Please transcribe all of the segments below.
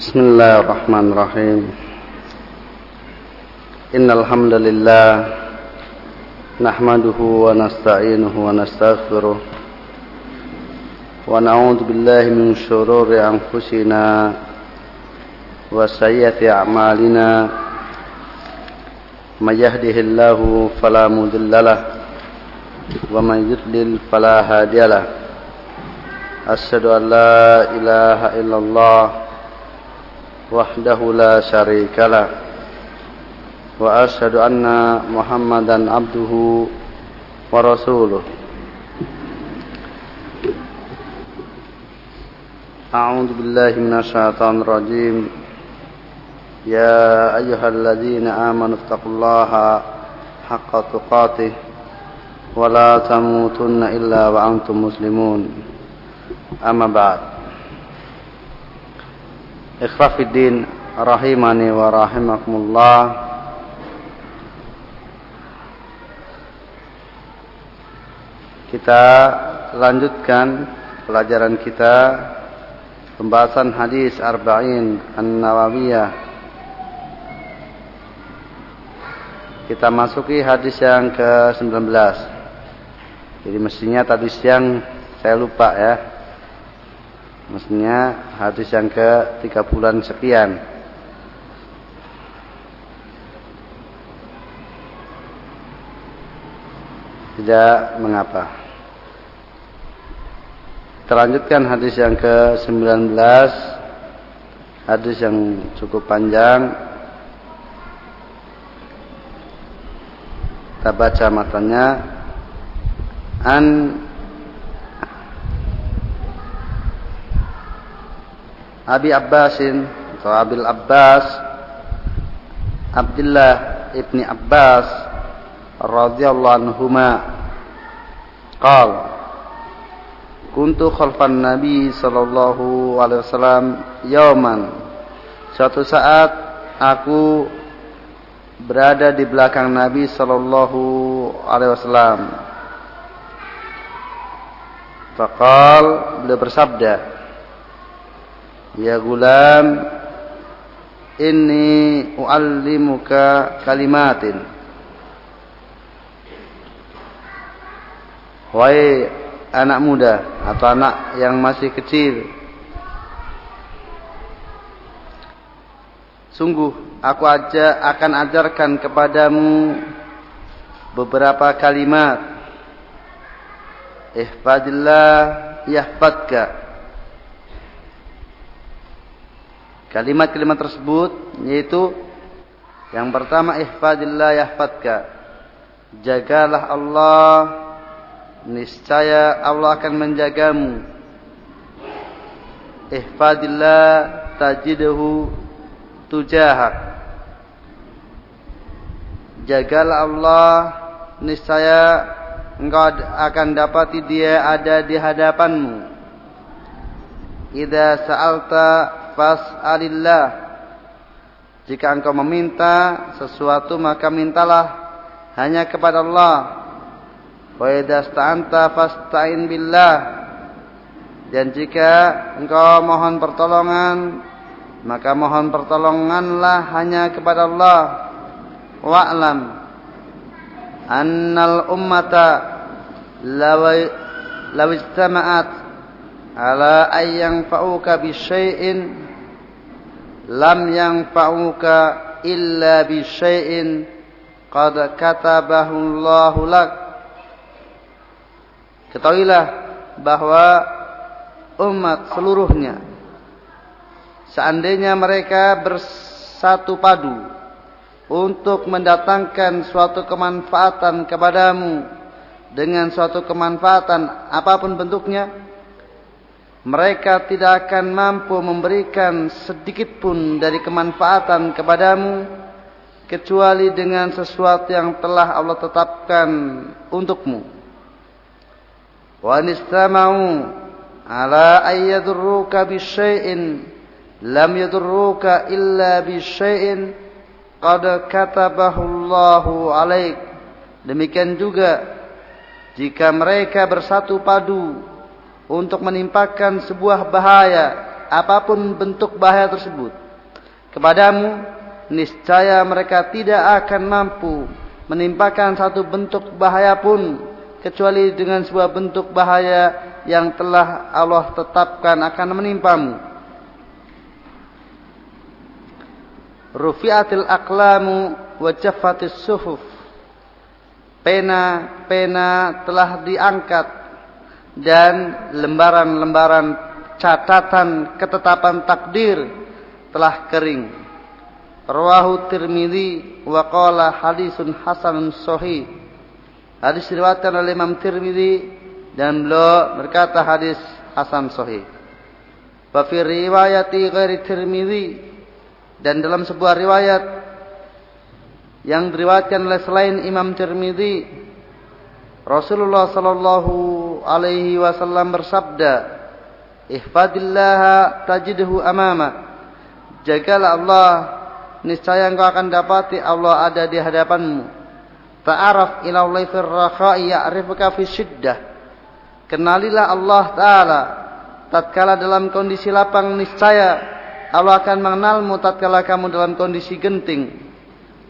بسم الله الرحمن الرحيم. إن الحمد لله نحمده ونستعينه ونستغفره ونعوذ بالله من شرور أنفسنا وسيئة أعمالنا. من يهده الله فلا مضل له ومن يضلل فلا هادي له. أشهد أن لا إله إلا الله وحده لا شريك له. وأشهد أن محمدا عبده ورسوله. أعوذ بالله من الشيطان الرجيم. يا أيها الذين آمنوا اتقوا الله حق تقاته ولا تموتن إلا وأنتم مسلمون. أما بعد. Ikhwafiddin rahimani wa rahimakumullah. Kita lanjutkan pelajaran kita Pembahasan hadis Arba'in An-Nawawiyah. Kita masuki hadis yang ke-19. Jadi mestinya tadi siang saya lupa ya Maksudnya hadis yang ke tiga bulan sekian. Tidak mengapa. Terlanjutkan hadis yang ke-19 Hadis yang cukup panjang Kita baca matanya An Abi Abbasin atau Abil Abbas Abdullah ibni Abbas radhiyallahu anhuma. Qal kuntu khalfan nabi sallallahu alaihi wasallam yauman. Suatu saat aku berada di belakang nabi sallallahu alaihi wasallam. Faqal beliau bersabda Ya gulam Inni uallimuka kalimatin. Wahai anak muda Atau anak yang masih kecil Sungguh aku aja akan ajarkan kepadamu Beberapa kalimat. Ihfadillah yahfadka Kalimat-kalimat tersebut yaitu yang pertama ihfadillah yahfadka. Jagalah Allah niscaya Allah akan menjagamu. Ihfadillah tajiduhu tujahak. Jagalah Allah niscaya engkau akan dapati dia ada di hadapanmu. Idza sa'alta fas'alillah. Jika engkau meminta sesuatu maka mintalah hanya kepada Allah. Wa idza sta'anta fasta'in billah. Dan jika engkau mohon pertolongan maka mohon pertolonganlah hanya kepada Allah. Wa'lam annal ummata law istama'at ala ayyang fa'uka bi syai'in lam yang fa'uka illa bi syai'in qad katabahu Allahu lak. Ketahuilah bahwa umat seluruhnya seandainya mereka bersatu padu untuk mendatangkan suatu kemanfaatan kepadamu dengan suatu kemanfaatan apa pun bentuknya mereka tidak akan mampu memberikan sedikit pun dari kemanfaatan kepadamu kecuali dengan sesuatu yang telah Allah tetapkan untukmu. Wa nistama'u ala ayyadurruka bisyai'in lam yadurruka illa bisyai'in qad katabahu Allahu alaik. Demikian juga jika mereka bersatu padu untuk menimpakan sebuah bahaya apa pun bentuk bahaya tersebut kepadamu, niscaya mereka tidak akan mampu menimpakan satu bentuk bahaya pun kecuali dengan sebuah bentuk bahaya yang telah Allah tetapkan akan menimpamu. Rufi'atil aqlamu wa jaffatis suhuf. Pena-pena telah diangkat dan lembaran-lembaran catatan ketetapan takdir telah kering. Rawahu Tirmizi wa qala hadisun hasanun sahih. Hadis diriwayatkan oleh Imam Tirmizi dan beliau berkata hadis hasan sahih. Wa fi riwayati ghairi Tirmizi dan dalam sebuah riwayat yang diriwayatkan oleh selain Imam Tirmizi Rasulullah sallallahu alaihi wasallam bersabda Ihfadillah tajidhu amama Jagalah Allah niscaya engkau akan dapati Allah ada di hadapanmu Ta'araf ila Allah fi rakha'i ya'rifuka fi syiddah Kenalilah Allah Ta'ala. Tatkala dalam kondisi lapang niscaya Allah akan mengenalmu tatkala kamu dalam kondisi genting.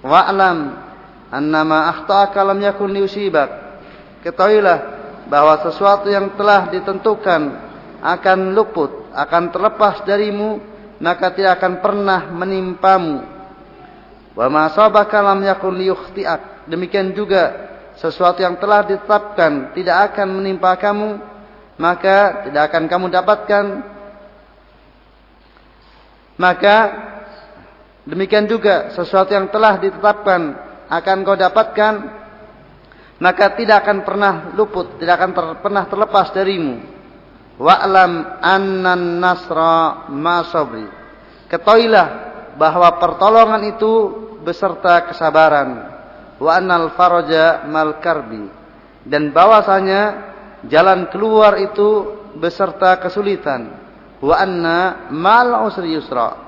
Wa'lam annama akhta'aka lam yakun liusibak. Ketahuilah bahwa sesuatu yang telah ditentukan akan luput, akan terlepas darimu, maka tidak akan pernah menimpamu. Wa ma sabaka lam yakun liyukhti'ak. Demikian juga sesuatu yang telah ditetapkan tidak akan menimpa kamu, maka tidak akan kamu dapatkan. Maka demikian juga sesuatu yang telah ditetapkan akan kau dapatkan, maka tidak akan pernah luput, tidak akan ter, pernah terlepas darimu. Wa'lam annan nasra ma sabri. Ketahuilah bahwa pertolongan itu beserta kesabaran. Wa annal faraja mal karbi. Dan bahwasanya jalan keluar itu beserta kesulitan. Wa anna mal usri yusra.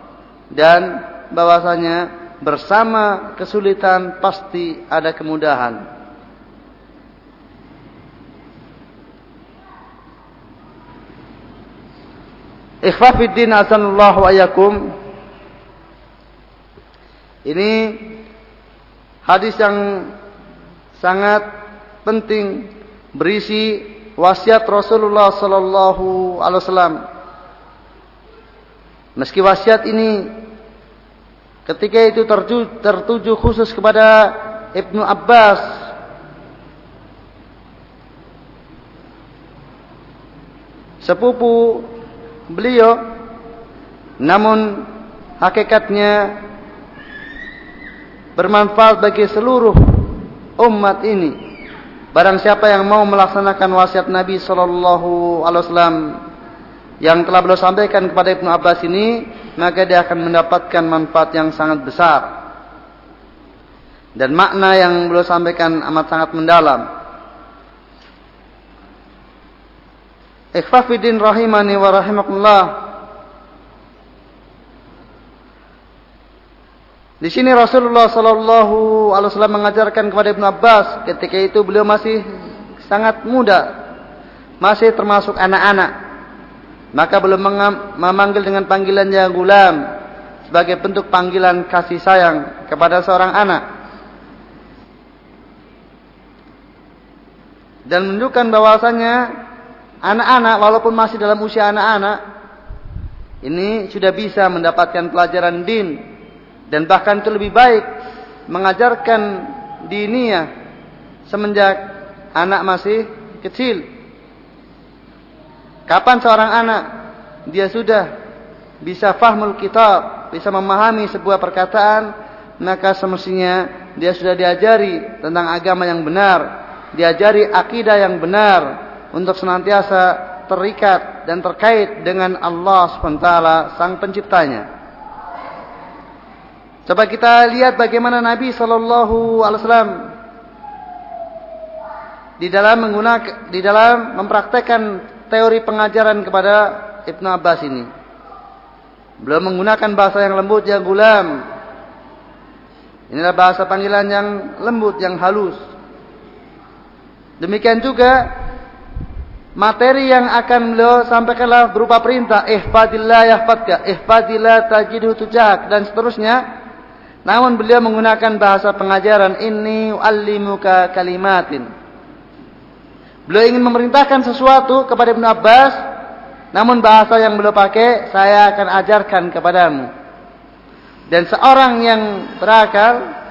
Dan bahwasanya bersama kesulitan pasti ada kemudahan Ikhfafiddin asanullah wa ayakum Ini Hadis yang sangat penting berisi wasiat Rasulullah sallallahu alaihi wasallam. Meski wasiat ini ketika itu tertuju, tertuju khusus kepada Ibnu Abbas sepupu beliau namun hakikatnya bermanfaat bagi seluruh umat ini. Barang siapa yang mau melaksanakan wasiat Nabi Shallallahu Alaihi Wasallam yang telah beliau sampaikan kepada Ibnu Abbas ini, maka dia akan mendapatkan manfaat yang sangat besar. Dan makna yang beliau sampaikan amat sangat mendalam. Ikhfafidin rahimani wa rahimakumullah. Di sini Rasulullah Sallallahu Alaihi Wasallam mengajarkan kepada Ibnu Abbas ketika itu beliau masih sangat muda, masih termasuk anak-anak. Maka belum memanggil dengan panggilan ya gulam sebagai bentuk panggilan kasih sayang kepada seorang anak. Dan menunjukkan bahwasanya anak-anak walaupun masih dalam usia anak-anak ini sudah bisa mendapatkan pelajaran din dan bahkan itu lebih baik mengajarkan dinia semenjak anak masih kecil. Kapan seorang anak dia sudah bisa fahmul kitab, bisa memahami sebuah perkataan, maka semestinya dia sudah diajari tentang agama yang benar, diajari akidah yang benar untuk senantiasa terikat dan terkait dengan Allah SWT sang penciptanya. Coba kita lihat bagaimana Nabi Shallallahu Alaihi Wasallam di dalam menggunakan, di dalam mempraktekkan teori pengajaran kepada Ibnu Abbas ini. Belum menggunakan bahasa yang lembut, yang gulam. Inilah bahasa panggilan yang lembut, yang halus. Demikian juga materi yang akan beliau sampaikanlah berupa perintah. Ihfadillah yahfadka. Ihfadillah tajidhu tujahak dan seterusnya. Namun beliau menggunakan bahasa pengajaran ini uallimuka kalimatin. Beliau ingin memerintahkan sesuatu kepada Ibnu Abbas namun bahasa yang beliau pakai saya akan ajarkan kepadamu. Dan seorang yang berakal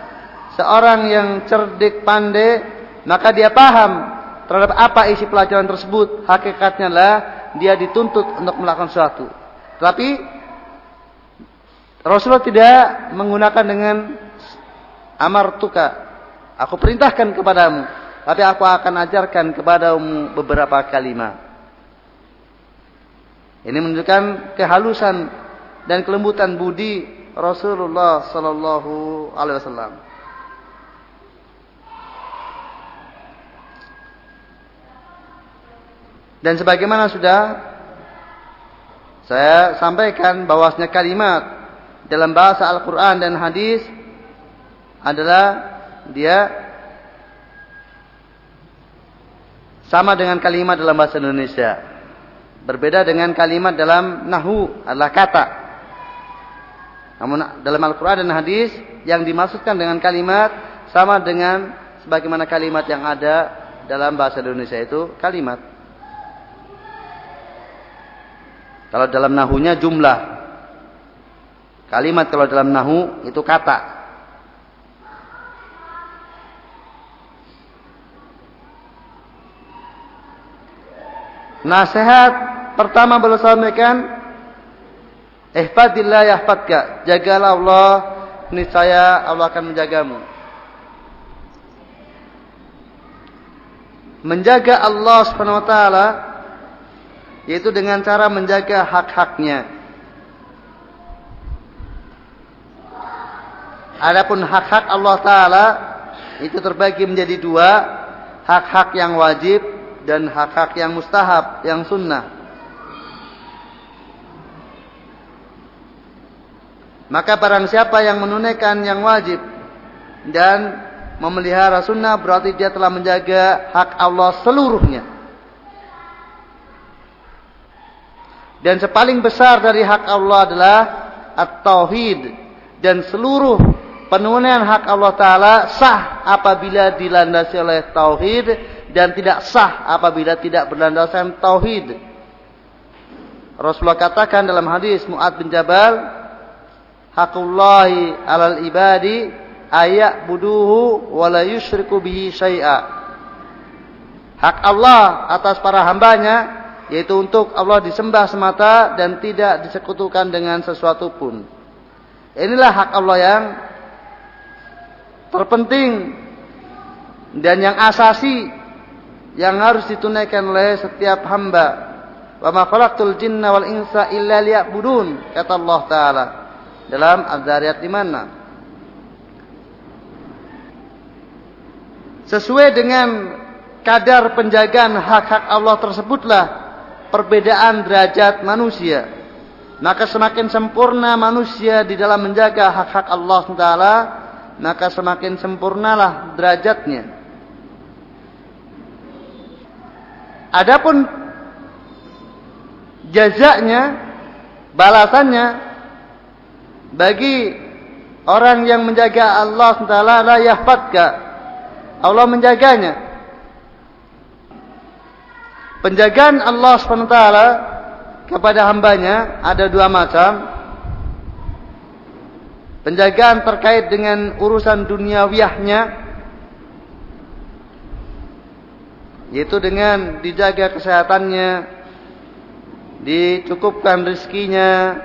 seorang yang cerdik pandai maka dia paham terhadap apa isi pelajaran tersebut. Hakikatnya lah dia dituntut untuk melakukan sesuatu. Tapi Rasulullah tidak menggunakan dengan amar tuka. Aku perintahkan kepadamu. Tapi aku akan ajarkan kepadamu beberapa kalimat. Ini menunjukkan kehalusan dan kelembutan budi Rasulullah Sallallahu Alaihi Wasallam. Dan sebagaimana sudah saya sampaikan bahwasanya kalimat dalam bahasa Al-Quran dan hadis adalah dia sama dengan kalimat dalam bahasa Indonesia. Berbeda dengan kalimat dalam nahu adalah kata. Namun dalam Al-Quran dan hadis yang dimaksudkan dengan kalimat sama dengan sebagaimana kalimat yang ada dalam bahasa Indonesia itu kalimat. Kalau dalam nahunya jumlah. Kalimat kalau dalam nahu itu kata. Nasihat pertama beliau sampaikan Ihfadillah yahfadka. Jagalah Allah, niscaya Allah akan menjagamu. Menjaga Allah Subhanahu wa taala yaitu dengan cara menjaga hak-haknya. Adapun hak-hak Allah Ta'ala itu terbagi menjadi dua. Hak-hak yang wajib dan hak-hak yang mustahab, yang sunnah. Maka barang siapa yang menunaikan yang wajib dan memelihara sunnah berarti dia telah menjaga hak Allah seluruhnya. Dan sepaling besar dari hak Allah adalah at-tauhid dan seluruh penunaian hak Allah taala sah apabila dilandasi oleh tauhid dan tidak sah apabila tidak berlandaskan tauhid. Rasulullah katakan dalam hadis Muad bin Jabal, "Haqullahi 'alal ibadi ayak buduhu wa la yusyriku bihi syai'a." Hak Allah atas para hambanya yaitu untuk Allah disembah semata dan tidak disekutukan dengan sesuatu pun. Inilah hak Allah yang terpenting dan yang asasi yang harus ditunaikan oleh setiap hamba. Wa ma khalaqtul jinna wal insa illa liya'budun kata Allah taala dalam Az-Zariyat 56. Sesuai dengan kadar penjagaan hak-hak Allah tersebutlah perbedaan derajat manusia. Maka semakin sempurna manusia di dalam menjaga hak-hak Allah SWT, maka semakin sempurnalah derajatnya. Adapun jazaknya, balasannya bagi orang yang menjaga Allah SWT la yahfadka. Allah menjaganya. Penjagaan Allah SWT kepada hambanya ada dua macam. Penjagaan terkait dengan urusan duniawiyahnya. Yaitu dengan dijaga kesehatannya. Dicukupkan rezekinya.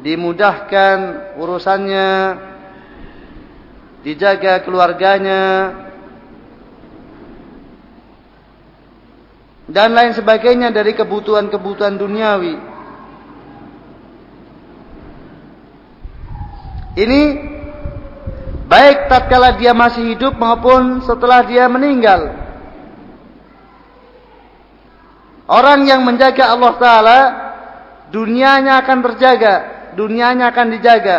Dimudahkan urusannya. Dijaga keluarganya dan lain sebagainya dari kebutuhan-kebutuhan duniawi. Ini baik tatkala dia masih hidup maupun setelah dia meninggal. Orang yang menjaga Allah Ta'ala, dunianya akan terjaga, dunianya akan dijaga.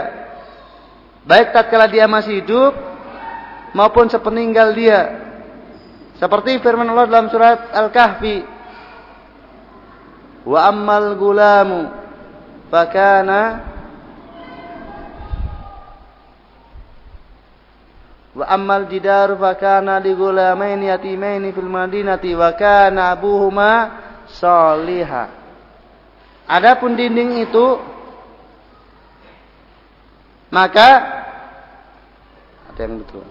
Baik tatkala dia masih hidup, maupun sepeninggal dia. Seperti firman Allah dalam surat Al-Kahfi. Wa ammal gulamu fakana Wa ammal jidaru fakana li gulamain yatimaini fil madinati wa kana abuhuma salihah. Adapun dinding itu maka ada yang betul.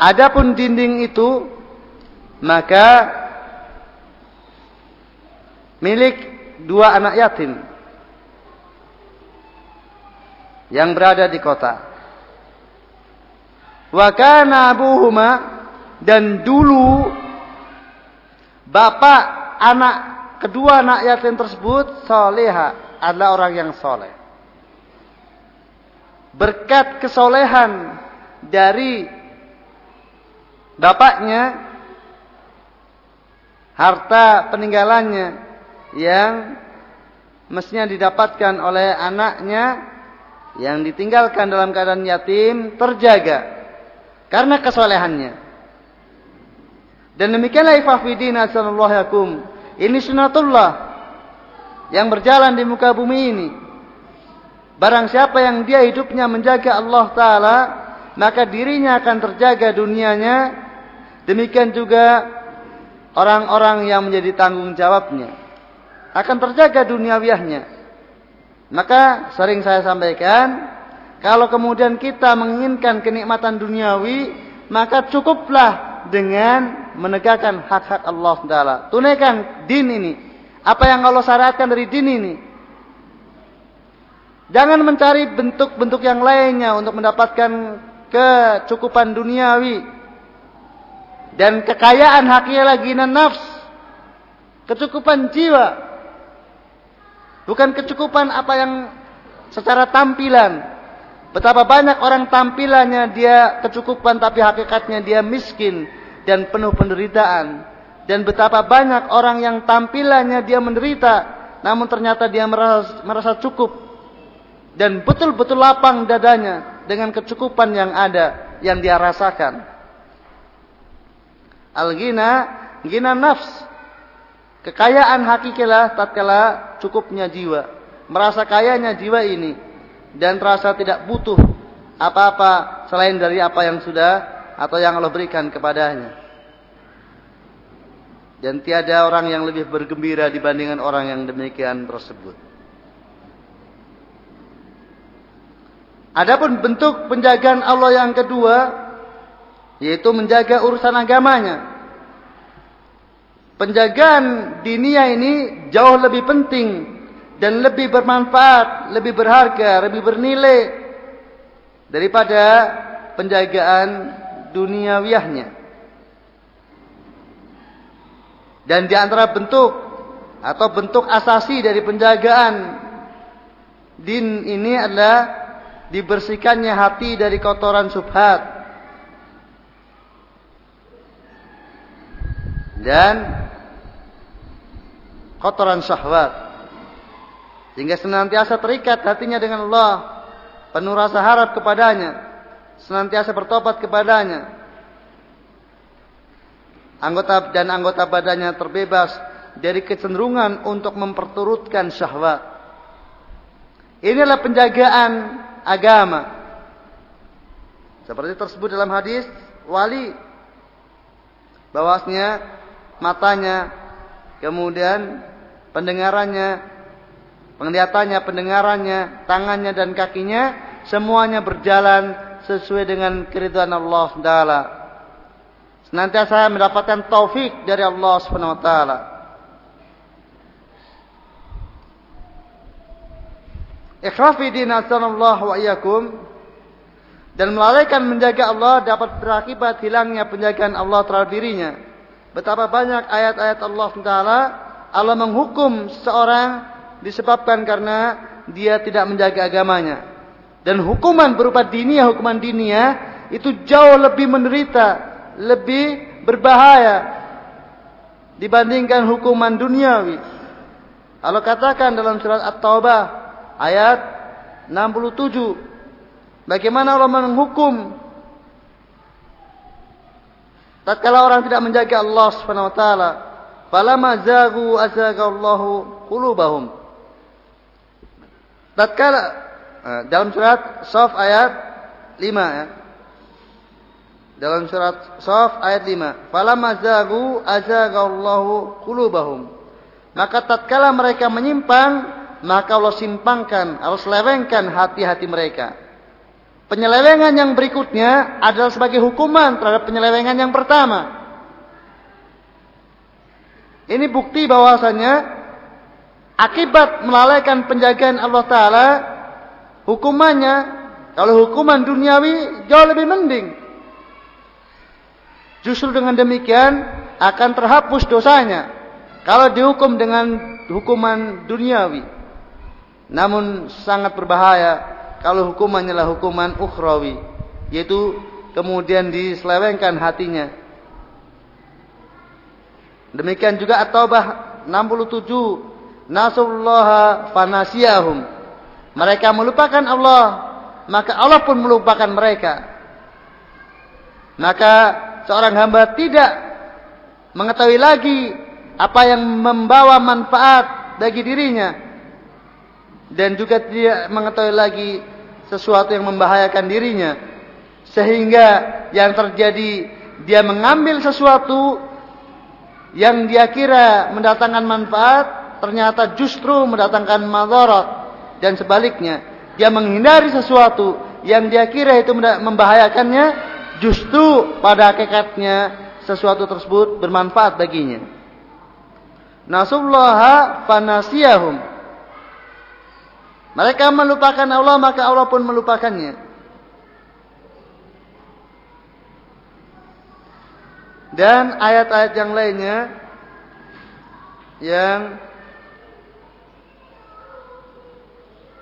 Adapun dinding itu maka milik dua anak yatim yang berada di kota. Wa kana abuhuma dan dulu bapak anak kedua anak yatim tersebut soleha adalah orang yang soleh. Berkat kesolehan dari bapaknya harta peninggalannya yang mestinya didapatkan oleh anaknya yang ditinggalkan dalam keadaan yatim terjaga karena kesolehannya. Dan demikianlah ifafidin sallallahu yakum. Ini sunatullah yang berjalan di muka bumi ini. Barang siapa yang dia hidupnya menjaga Allah Ta'ala, maka dirinya akan terjaga dunianya. Demikian juga orang-orang yang menjadi tanggung jawabnya. Akan terjaga duniawiahnya. Maka sering saya sampaikan, kalau kemudian kita menginginkan kenikmatan duniawi, maka cukuplah dengan menegakkan hak-hak Allah Taala. Tunaikan din ini. Apa yang Allah syaratkan dari din ini. Jangan mencari bentuk-bentuk yang lainnya untuk mendapatkan kecukupan duniawi dan kekayaan hakiyah lagi nafs, kecukupan jiwa Bukan kecukupan apa yang secara tampilan. Betapa banyak orang tampilannya dia kecukupan tapi hakikatnya dia miskin dan penuh penderitaan. Dan betapa banyak orang yang tampilannya dia menderita namun ternyata dia merasa, merasa cukup dan betul-betul lapang dadanya dengan kecukupan yang ada yang dia rasakan. Al-ghina, ghina nafs, Kekayaan hakikilah tatkala cukupnya jiwa. Merasa kayanya jiwa ini dan terasa tidak butuh apa-apa selain dari apa yang sudah atau yang Allah berikan kepadanya. Dan tiada orang yang lebih bergembira dibandingkan orang yang demikian tersebut. Adapun bentuk penjagaan Allah yang kedua yaitu menjaga urusan agamanya penjagaan dinia ini jauh lebih penting dan lebih bermanfaat, lebih berharga, lebih bernilai daripada penjagaan duniawiahnya. Dan di antara bentuk atau bentuk asasi dari penjagaan din ini adalah dibersihkannya hati dari kotoran subhat dan kotoran syahwat. Sehingga senantiasa terikat hatinya dengan Allah. Penuh rasa harap kepadanya. Senantiasa bertobat kepadanya. Anggota dan anggota badannya terbebas dari kecenderungan untuk memperturutkan syahwat. Inilah penjagaan agama. Seperti tersebut dalam hadis wali bahwasanya matanya kemudian pendengarannya, penglihatannya, pendengarannya, tangannya dan kakinya semuanya berjalan sesuai dengan keridhaan Allah Taala. Senantiasa mendapatkan taufik dari Allah Subhanahu wa taala. Ikhrafi wa iyyakum dan melalaikan menjaga Allah dapat berakibat hilangnya penjagaan Allah terhadap dirinya. Betapa banyak ayat-ayat Allah Taala Allah menghukum seorang disebabkan karena dia tidak menjaga agamanya. Dan hukuman berupa dinia, hukuman dinia itu jauh lebih menderita, lebih berbahaya dibandingkan hukuman duniawi. Allah katakan dalam surat At-Taubah ayat 67 bagaimana Allah menghukum tatkala orang tidak menjaga Allah Subhanahu wa taala falamma zagu azagallahu qulubahum. Tatkala eh, dalam surat Saf ayat 5 ya. Dalam surat Saf ayat 5 falamma zagu azagallahu qulubahum. Maka tatkala mereka menyimpang maka Allah simpangkan Allah selewengkan hati-hati mereka Penyelewengan yang berikutnya adalah sebagai hukuman terhadap penyelewengan yang pertama. Ini bukti bahwasanya akibat melalaikan penjagaan Allah Ta'ala, hukumannya, kalau hukuman duniawi jauh lebih mending. Justru dengan demikian akan terhapus dosanya. Kalau dihukum dengan hukuman duniawi. Namun sangat berbahaya kalau hukumannya adalah hukuman ukhrawi yaitu kemudian diselewengkan hatinya. Demikian juga at-taubah 67 nasullaha fanasiyahum. Mereka melupakan Allah maka Allah pun melupakan mereka. Maka seorang hamba tidak mengetahui lagi apa yang membawa manfaat bagi dirinya dan juga tidak mengetahui lagi sesuatu yang membahayakan dirinya. Sehingga yang terjadi dia mengambil sesuatu yang dia kira mendatangkan manfaat ternyata justru mendatangkan madarat. Dan sebaliknya dia menghindari sesuatu yang dia kira itu membahayakannya justru pada hakikatnya sesuatu tersebut bermanfaat baginya. Nasullaha fanasiyahum mereka melupakan Allah maka Allah pun melupakannya. Dan ayat-ayat yang lainnya yang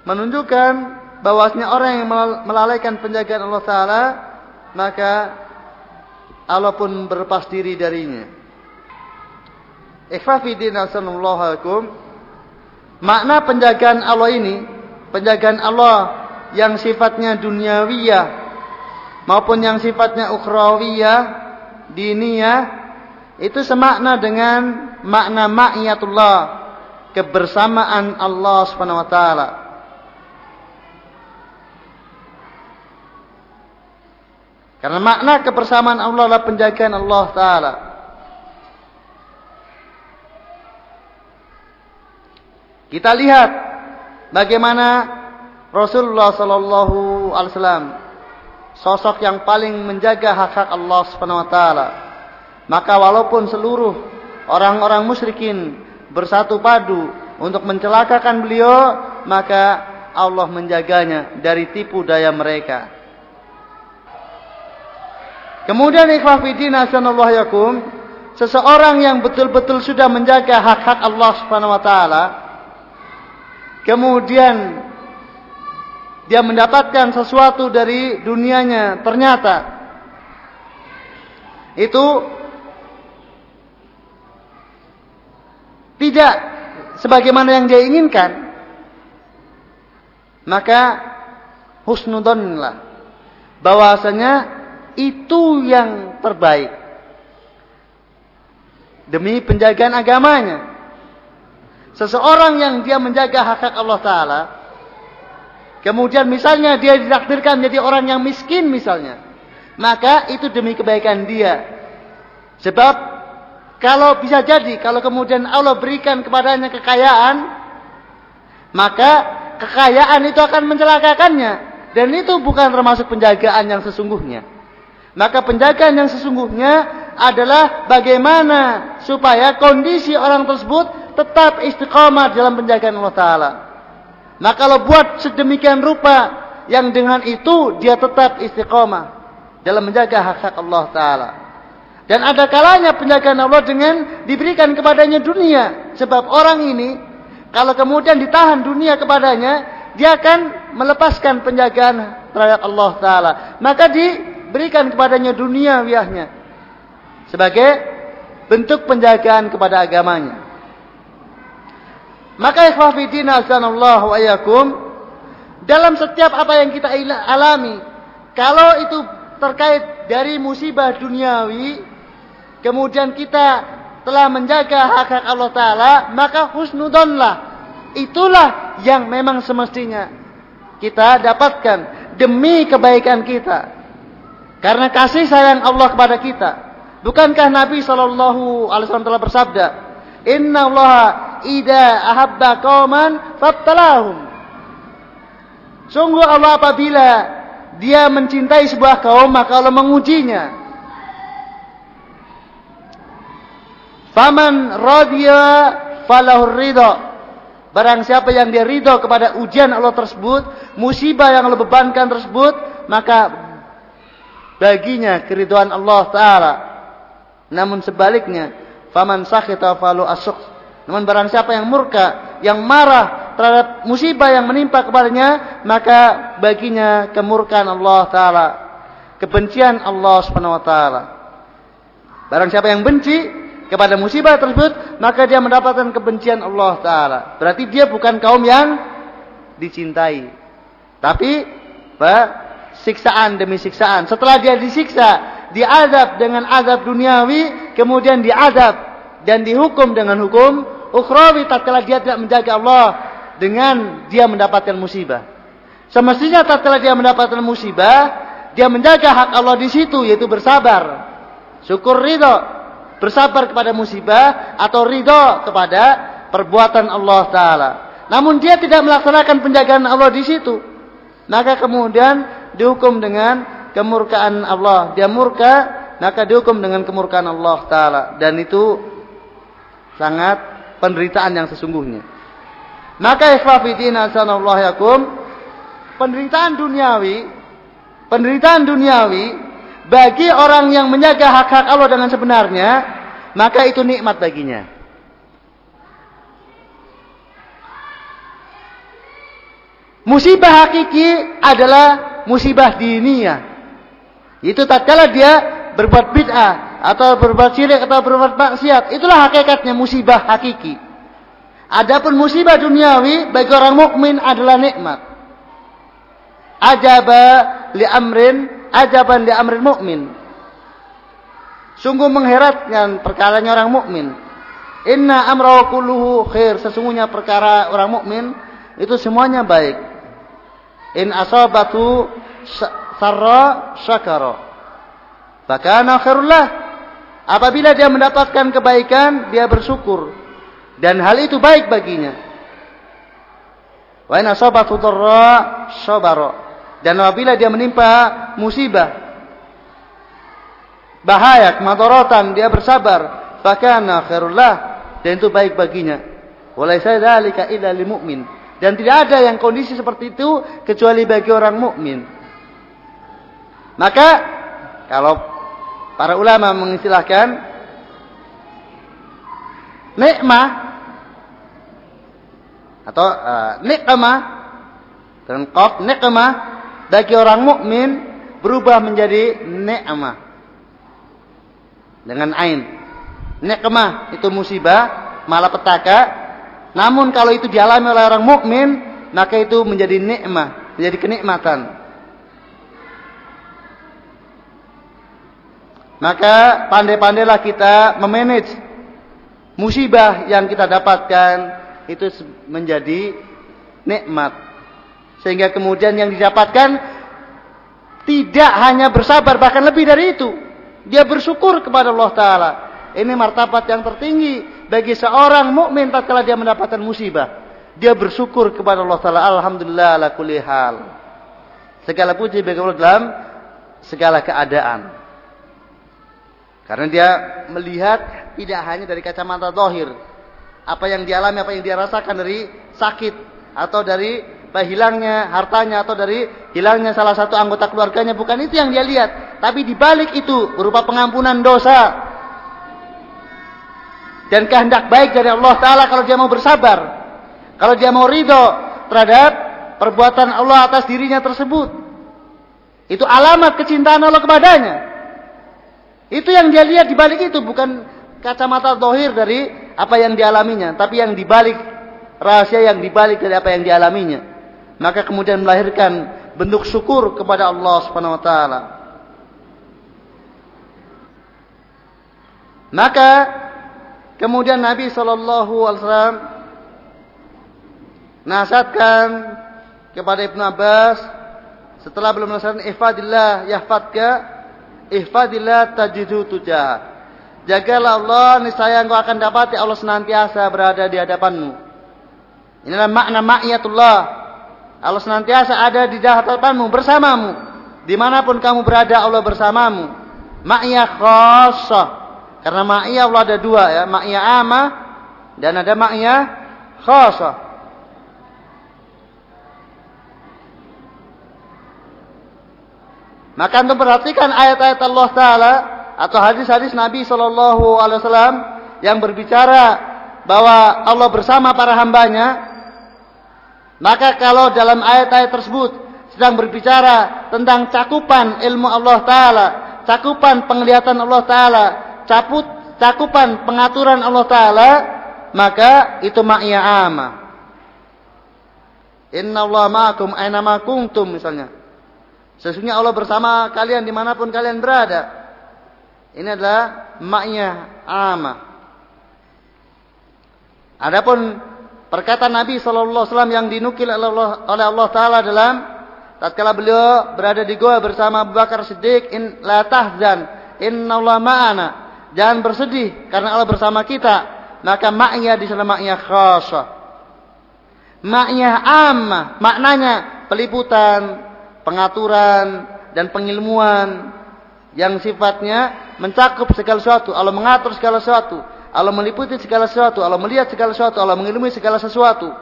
menunjukkan bahwasanya orang yang melalaikan penjagaan Allah taala maka Allah pun berlepas diri darinya. Ikhwafidin alaikum. Makna penjagaan Allah ini penjagaan Allah yang sifatnya duniawiyah maupun yang sifatnya ukhrawiyah diniyah itu semakna dengan makna ma'iyatullah kebersamaan Allah Subhanahu wa taala. Karena makna kebersamaan Allah adalah penjagaan Allah taala. Kita lihat bagaimana Rasulullah sallallahu alaihi wasallam sosok yang paling menjaga hak-hak Allah Subhanahu wa taala. Maka walaupun seluruh orang-orang musyrikin bersatu padu untuk mencelakakan beliau, maka Allah menjaganya dari tipu daya mereka. Kemudian ikhwah fillah yakum, seseorang yang betul-betul sudah menjaga hak-hak Allah Subhanahu wa taala, kemudian dia mendapatkan sesuatu dari dunianya ternyata. Itu tidak sebagaimana yang dia inginkan. Maka husnudonlah bahwasanya itu yang terbaik. Demi penjagaan agamanya Seseorang yang dia menjaga hak-hak Allah Ta'ala. Kemudian misalnya dia ditakdirkan menjadi orang yang miskin misalnya. Maka itu demi kebaikan dia. Sebab kalau bisa jadi, kalau kemudian Allah berikan kepadanya kekayaan. Maka kekayaan itu akan mencelakakannya. Dan itu bukan termasuk penjagaan yang sesungguhnya. Maka penjagaan yang sesungguhnya adalah bagaimana supaya kondisi orang tersebut tetap istiqamah dalam penjagaan Allah Ta'ala. Nah kalau buat sedemikian rupa yang dengan itu dia tetap istiqamah dalam menjaga hak-hak Allah Ta'ala. Dan ada kalanya penjagaan Allah dengan diberikan kepadanya dunia. Sebab orang ini kalau kemudian ditahan dunia kepadanya, dia akan melepaskan penjagaan terhadap Allah Ta'ala. Maka diberikan kepadanya dunia wiahnya. Sebagai bentuk penjagaan kepada agamanya. Maka ikhwah fidina asanallahu ayakum dalam setiap apa yang kita alami kalau itu terkait dari musibah duniawi kemudian kita telah menjaga hak-hak Allah Ta'ala, maka husnudonlah. Itulah yang memang semestinya kita dapatkan demi kebaikan kita. Karena kasih sayang Allah kepada kita. Bukankah Nabi Shallallahu Alaihi Wasallam telah bersabda, Inna Allah ida ahabba kauman fattalahum. Sungguh Allah apabila dia mencintai sebuah kaum maka Allah mengujinya. Faman radhiya falahur ridha. Barang siapa yang dia ridho kepada ujian Allah tersebut, musibah yang Allah bebankan tersebut, maka baginya keridhaan Allah Ta'ala. Namun sebaliknya, faman sakhita falu asyuk. Namun barang siapa yang murka, yang marah terhadap musibah yang menimpa kepadanya, maka baginya kemurkaan Allah Ta'ala. Kebencian Allah Subhanahu Wa Ta'ala. Barang siapa yang benci, kepada musibah tersebut, maka dia mendapatkan kebencian Allah Ta'ala. Berarti dia bukan kaum yang dicintai. Tapi, apa? siksaan demi siksaan. Setelah dia disiksa, diadab dengan azab duniawi, kemudian diadab dan dihukum dengan hukum ukhrawi tatkala dia tidak menjaga Allah dengan dia mendapatkan musibah. Semestinya tatkala dia mendapatkan musibah, dia menjaga hak Allah di situ yaitu bersabar. Syukur ridho bersabar kepada musibah atau ridho kepada perbuatan Allah Taala. Namun dia tidak melaksanakan penjagaan Allah di situ, maka kemudian dihukum dengan kemurkaan Allah. Dia murka, maka dihukum dengan kemurkaan Allah Taala. Dan itu sangat penderitaan yang sesungguhnya. Maka ikhwafidina sanallahu yakum, penderitaan duniawi, penderitaan duniawi bagi orang yang menjaga hak-hak Allah dengan sebenarnya, maka itu nikmat baginya. Musibah hakiki adalah musibah dunia. Itu tatkala dia berbuat bid'ah atau berbuat syirik atau berbuat maksiat, itulah hakikatnya musibah hakiki. Adapun musibah duniawi bagi orang mukmin adalah nikmat. Ajaba li amrin ajaban li amril mukmin. Sungguh mengheratkan perkaranya orang mukmin. Inna amra kulluhu khair. Sesungguhnya perkara orang mukmin itu semuanya baik. In asabatu sarra syakara. Fakana khairullah. Apabila dia mendapatkan kebaikan, dia bersyukur. Dan hal itu baik baginya. Wa in asabatu dharra sabara. Dan apabila dia menimpa musibah, bahaya, kemadorotan, dia bersabar. Fakana khairullah. Dan itu baik baginya. Walaysa dzalika illa lil. Dan tidak ada yang kondisi seperti itu kecuali bagi orang mukmin. Maka kalau para ulama mengistilahkan nikmah atau uh, nikmah qaf nikmah bagi orang mukmin berubah menjadi nikmah dengan ain. Nikmah itu musibah, malapetaka. Namun kalau itu dialami oleh orang mukmin, maka itu menjadi nikmah, menjadi kenikmatan. Maka pandai-pandailah kita memanage musibah yang kita dapatkan itu menjadi nikmat sehingga kemudian yang didapatkan tidak hanya bersabar bahkan lebih dari itu. Dia bersyukur kepada Allah taala. Ini martabat yang tertinggi bagi seorang mukmin tatkala dia mendapatkan musibah. Dia bersyukur kepada Allah taala. Alhamdulillah ala kulli hal. Segala puji bagi Allah dalam segala keadaan. Karena dia melihat tidak hanya dari kacamata dohir. Apa yang dialami, apa yang dia rasakan dari sakit. Atau dari hilangnya hartanya atau dari hilangnya salah satu anggota keluarganya bukan itu yang dia lihat tapi di balik itu berupa pengampunan dosa dan kehendak baik dari Allah taala kalau dia mau bersabar kalau dia mau ridho terhadap perbuatan Allah atas dirinya tersebut itu alamat kecintaan Allah kepadanya itu yang dia lihat di balik itu bukan kacamata dohir dari apa yang dialaminya tapi yang dibalik rahasia yang dibalik dari apa yang dialaminya maka kemudian melahirkan bentuk syukur kepada Allah Subhanahu wa taala. Maka kemudian Nabi Shallallahu Alaihi Wasallam nasihatkan kepada Ibnu Abbas setelah belum melaksanakan ihfadillah yahfadka ihfadillah tajidu tujah. Jagalah Allah niscaya engkau akan dapati Allah senantiasa berada di hadapanmu. Inilah makna ma'iyatullah. Allah senantiasa ada di hadapanmu bersamamu. Di mana pun kamu berada Allah bersamamu. Ma'iyah khasah. Karena ma'iyah Allah ada dua ya. Ma'iyah amah dan ada ma'iyah khasah. Maka untuk perhatikan ayat-ayat Allah Ta'ala atau hadis-hadis Nabi Shallallahu Alaihi Wasallam yang berbicara bahwa Allah bersama para hambanya, maka kalau dalam ayat-ayat tersebut sedang berbicara tentang cakupan ilmu Allah Taala, cakupan penglihatan Allah Taala, caput cakupan pengaturan Allah Taala, maka itu ama. Inna Allah ma'akum aina kuntum misalnya. Sesungguhnya Allah bersama kalian di mana pun kalian berada. Ini adalah maknya ama. Adapun perkataan Nabi Wasallam yang dinukil oleh Allah, Taala dalam tatkala beliau berada di goa bersama Abu Bakar Siddiq, in la tahzan, Allah ma'ana. Jangan bersedih karena Allah bersama kita. Maka maknya di sana maknya khasa. Maknya amma, maknanya peliputan, pengaturan dan pengilmuan yang sifatnya mencakup segala sesuatu, Allah mengatur segala sesuatu, Allah meliputi segala sesuatu, Allah melihat segala sesuatu, Allah mengilmui segala sesuatu.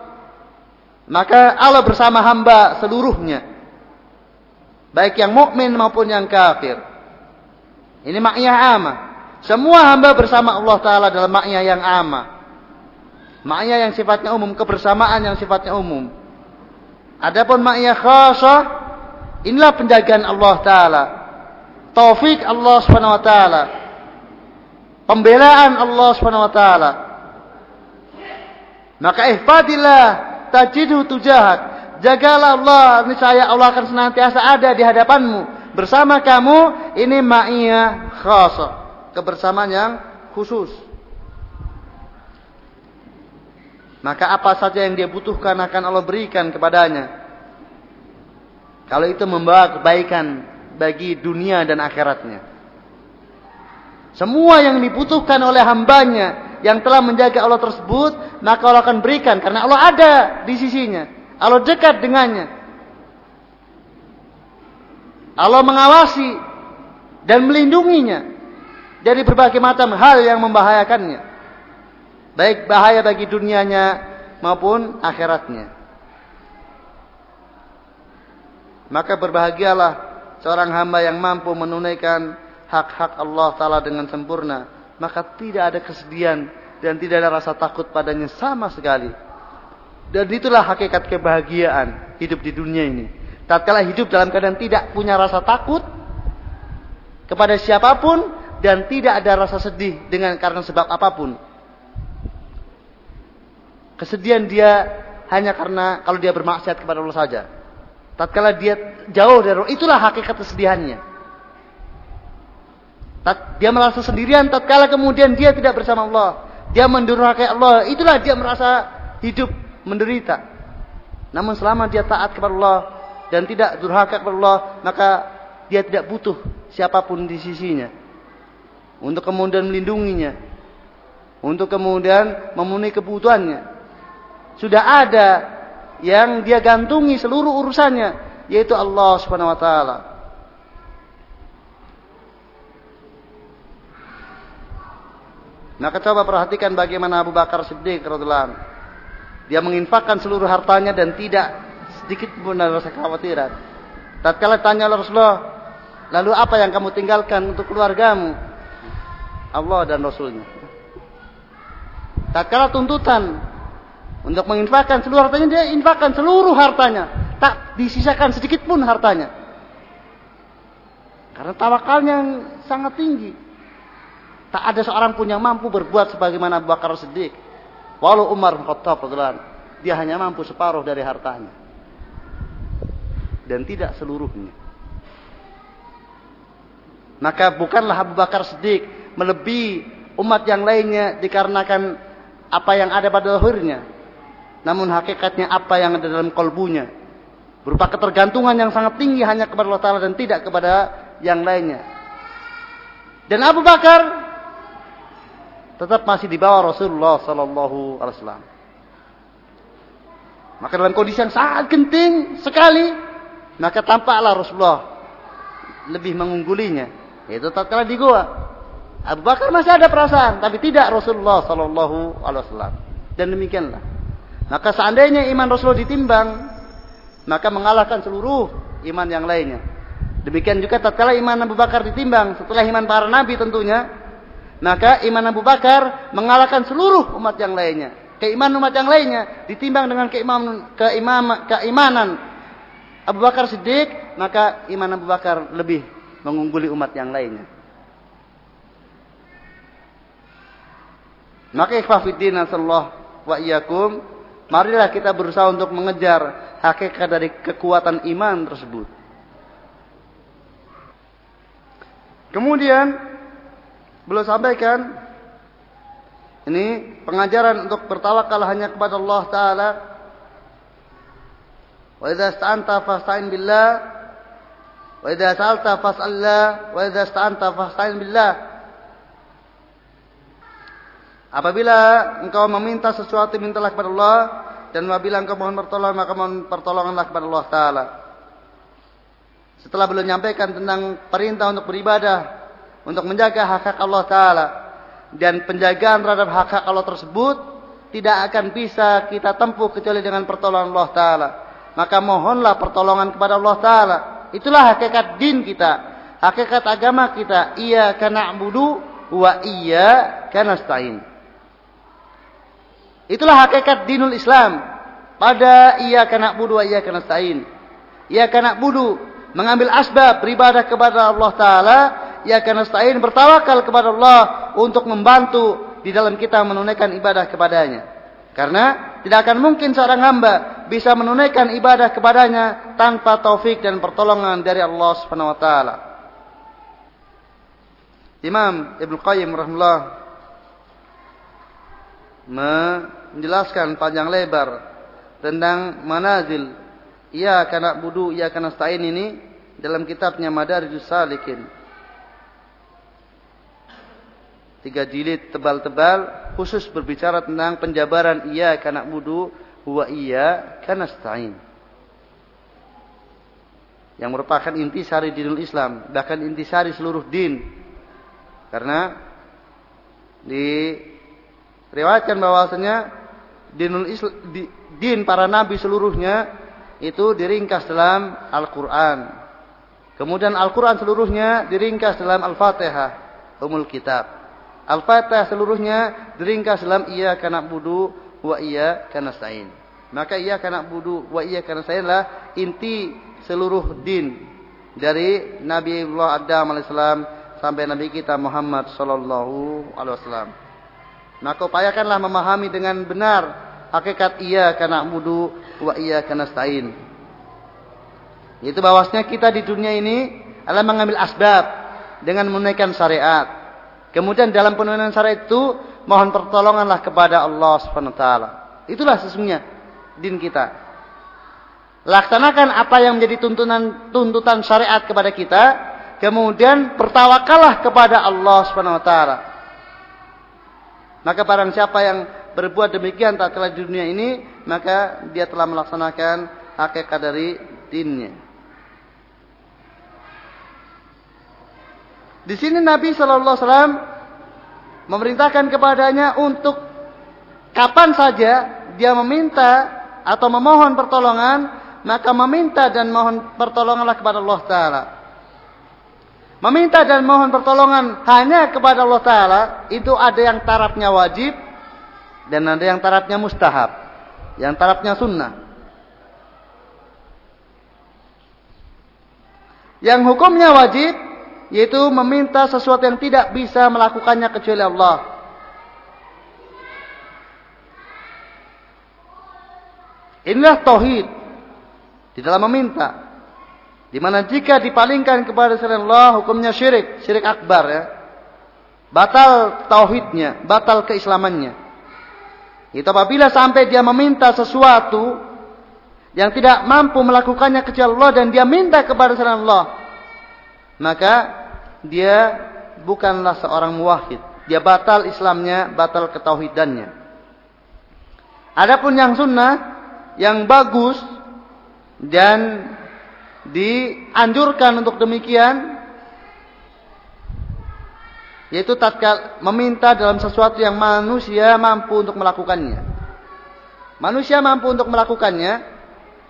Maka Allah bersama hamba seluruhnya. Baik yang mukmin maupun yang kafir. Ini maknanya ama. Semua hamba bersama Allah Ta'ala dalam maknya yang ama. Maknya yang sifatnya umum, kebersamaan yang sifatnya umum. Adapun maknya khasah Inilah penjagaan Allah Ta'ala. Taufik Allah Subhanahu Wa Ta'ala. Pembelaan Allah Subhanahu Wa Ta'ala. Maka ihfadillah tajidu tujahat. Jagalah Allah, niscaya Allah akan senantiasa ada di hadapanmu. Bersama kamu, ini ma'iyah khasa. Kebersamaan yang khusus. Maka apa saja yang dia butuhkan akan Allah berikan kepadanya. Kalau itu membawa kebaikan bagi dunia dan akhiratnya. Semua yang dibutuhkan oleh hambanya yang telah menjaga Allah tersebut, maka Allah akan berikan. Karena Allah ada di sisinya. Allah dekat dengannya. Allah mengawasi dan melindunginya dari berbagai macam hal yang membahayakannya. Baik bahaya bagi dunianya maupun akhiratnya. Maka berbahagialah seorang hamba yang mampu menunaikan hak-hak Allah Ta'ala dengan sempurna. Maka tidak ada kesedihan dan tidak ada rasa takut padanya sama sekali. Dan itulah hakikat kebahagiaan hidup di dunia ini. Tatkala hidup dalam keadaan tidak punya rasa takut kepada siapa pun dan tidak ada rasa sedih dengan karena sebab apa pun. Kesedihan dia hanya karena kalau dia bermaksiat kepada Allah saja. Tatkala dia jauh dari Allah, itulah hakikat kesedihannya. Dia merasa sendirian tatkala kemudian dia tidak bersama Allah. Dia mendurhakai Allah, itulah dia merasa hidup menderita. Namun selama dia taat kepada Allah dan tidak durhaka kepada Allah, maka dia tidak butuh siapa pun di sisinya. Untuk kemudian melindunginya. Untuk kemudian memenuhi kebutuhannya. Sudah ada yang dia gantungi seluruh urusannya yaitu Allah Subhanahu wa taala. Maka coba perhatikan bagaimana Abu Bakar Siddiq radhiyallahu Dia menginfakkan seluruh hartanya dan tidak sedikit pun ada rasa kekhawatiran. Tatkala tanya Rasulullah, lalu apa yang kamu tinggalkan untuk keluargamu? Allah dan Rasulnya. Tatkala tuntutan untuk menginfakkan seluruh hartanya, dia infakkan seluruh hartanya. Tak disisakan sedikit pun hartanya. Karena tawakalnya yang sangat tinggi. Tak ada seorang pun yang mampu berbuat sebagaimana Abu Bakar Siddiq. Walau Umar bin Khattab dia hanya mampu separuh dari hartanya. Dan tidak seluruhnya. Maka bukanlah Abu Bakar Siddiq melebihi umat yang lainnya dikarenakan apa yang ada pada lahirnya. Namun hakikatnya apa yang ada dalam kolbunya. Berupa ketergantungan yang sangat tinggi hanya kepada Allah Ta'ala dan tidak kepada yang lainnya. Dan Abu Bakar tetap masih di bawah Rasulullah Sallallahu Alaihi Wasallam. Maka dalam kondisi yang sangat genting sekali, maka tampaklah Rasulullah lebih mengunggulinya. Yaitu tatkala di gua. Abu Bakar masih ada perasaan, tapi tidak Rasulullah Sallallahu Alaihi Wasallam. Dan demikianlah. Maka seandainya iman Rasulullah ditimbang, maka mengalahkan seluruh iman yang lainnya. Demikian juga tatkala iman Abu Bakar ditimbang setelah iman para nabi tentunya, maka iman Abu Bakar mengalahkan seluruh umat yang lainnya. Keimanan umat yang lainnya ditimbang dengan keimanan keimam, keimanan Abu Bakar Siddiq, maka iman Abu Bakar lebih mengungguli umat yang lainnya. Maka ikhwafiddin Allah wa iyyakum, marilah kita berusaha untuk mengejar hakikat dari kekuatan iman tersebut. Kemudian beliau sampaikan ini pengajaran untuk bertawakal hanya kepada Allah taala. Wa idza sta'anta fasta'in billah wa idza sa'alta fas'alillah wa idza sta'anta fasta'in billah. Apabila engkau meminta sesuatu mintalah kepada Allah dan apabila engkau mohon pertolongan maka mohon pertolonganlah kepada Allah taala. Setelah beliau menyampaikan tentang perintah untuk beribadah, untuk menjaga hak-hak Allah taala dan penjagaan terhadap hak-hak Allah tersebut tidak akan bisa kita tempuh kecuali dengan pertolongan Allah taala. Maka mohonlah pertolongan kepada Allah taala. Itulah hakikat din kita, hakikat agama kita. Iya karena budu wa iya karena stain. Itulah hakikat dinul Islam. Pada ia kena budu, ia kena stain. Ia kena budu mengambil asbab beribadah kepada Allah Taala. Ia kena stain bertawakal kepada Allah untuk membantu di dalam kita menunaikan ibadah kepadanya. Karena tidak akan mungkin seorang hamba bisa menunaikan ibadah kepadanya tanpa taufik dan pertolongan dari Allah Subhanahu wa taala. Imam Ibnu Qayyim rahimahullah menjelaskan panjang lebar tentang manazil. Ia kana budu ia kana stain ini dalam kitabnya Madarijus Salikin. Tiga jilid tebal-tebal khusus berbicara tentang penjabaran ia kana budu huwa iya kana stain. Yang merupakan intisari dinul Islam bahkan intisari seluruh din. Karena di riwayatkan bahwasanya dinul di, din para nabi seluruhnya itu diringkas dalam Al-Qur'an. Kemudian Al-Qur'an seluruhnya diringkas dalam Al-Fatihah, umul kitab. Al-Fatihah seluruhnya diringkas dalam iya kana budu wa iya kana stain. Maka iya kana budu wa iya kana stain lah inti seluruh din dari Nabi Allah Adam alaihissalam sampai Nabi kita Muhammad sallallahu alaihi wasallam. Maka upayakanlah memahami dengan benar hakikat iya karena mudu wa iya karena stain. Itu bahwasanya kita di dunia ini adalah mengambil asbab dengan menunaikan syariat. Kemudian dalam penunaian syariat itu mohon pertolonganlah kepada Allah Subhanahu wa taala. Itulah sesungguhnya din kita. Laksanakan apa yang menjadi tuntunan tuntutan syariat kepada kita, kemudian bertawakallah kepada Allah Subhanahu wa taala. Maka barang siapa yang berbuat demikian tak telah di dunia ini, maka dia telah melaksanakan hakikat dari dinnya. Di sini Nabi Shallallahu Alaihi Wasallam memerintahkan kepadanya untuk kapan saja dia meminta atau memohon pertolongan, maka meminta dan mohon pertolonganlah kepada Allah Taala. Meminta dan mohon pertolongan hanya kepada Allah Ta'ala. Itu ada yang tarafnya wajib. Dan ada yang tarafnya mustahab. Yang tarafnya sunnah. Yang hukumnya wajib. Yaitu meminta sesuatu yang tidak bisa melakukannya kecuali Allah. Inilah tauhid di dalam meminta. Di mana jika dipalingkan kepada selain Allah hukumnya syirik, syirik akbar ya. batal tauhidnya, batal keislamannya. Itu apabila sampai dia meminta sesuatu yang tidak mampu melakukannya kecuali Allah dan dia minta kepada selain Allah, maka dia bukanlah seorang muwahhid. Dia batal Islamnya, batal ketauhidannya. Adapun yang sunnah, yang bagus dan dianjurkan untuk demikian yaitu tatkala meminta dalam sesuatu yang manusia mampu untuk melakukannya. Manusia mampu untuk melakukannya,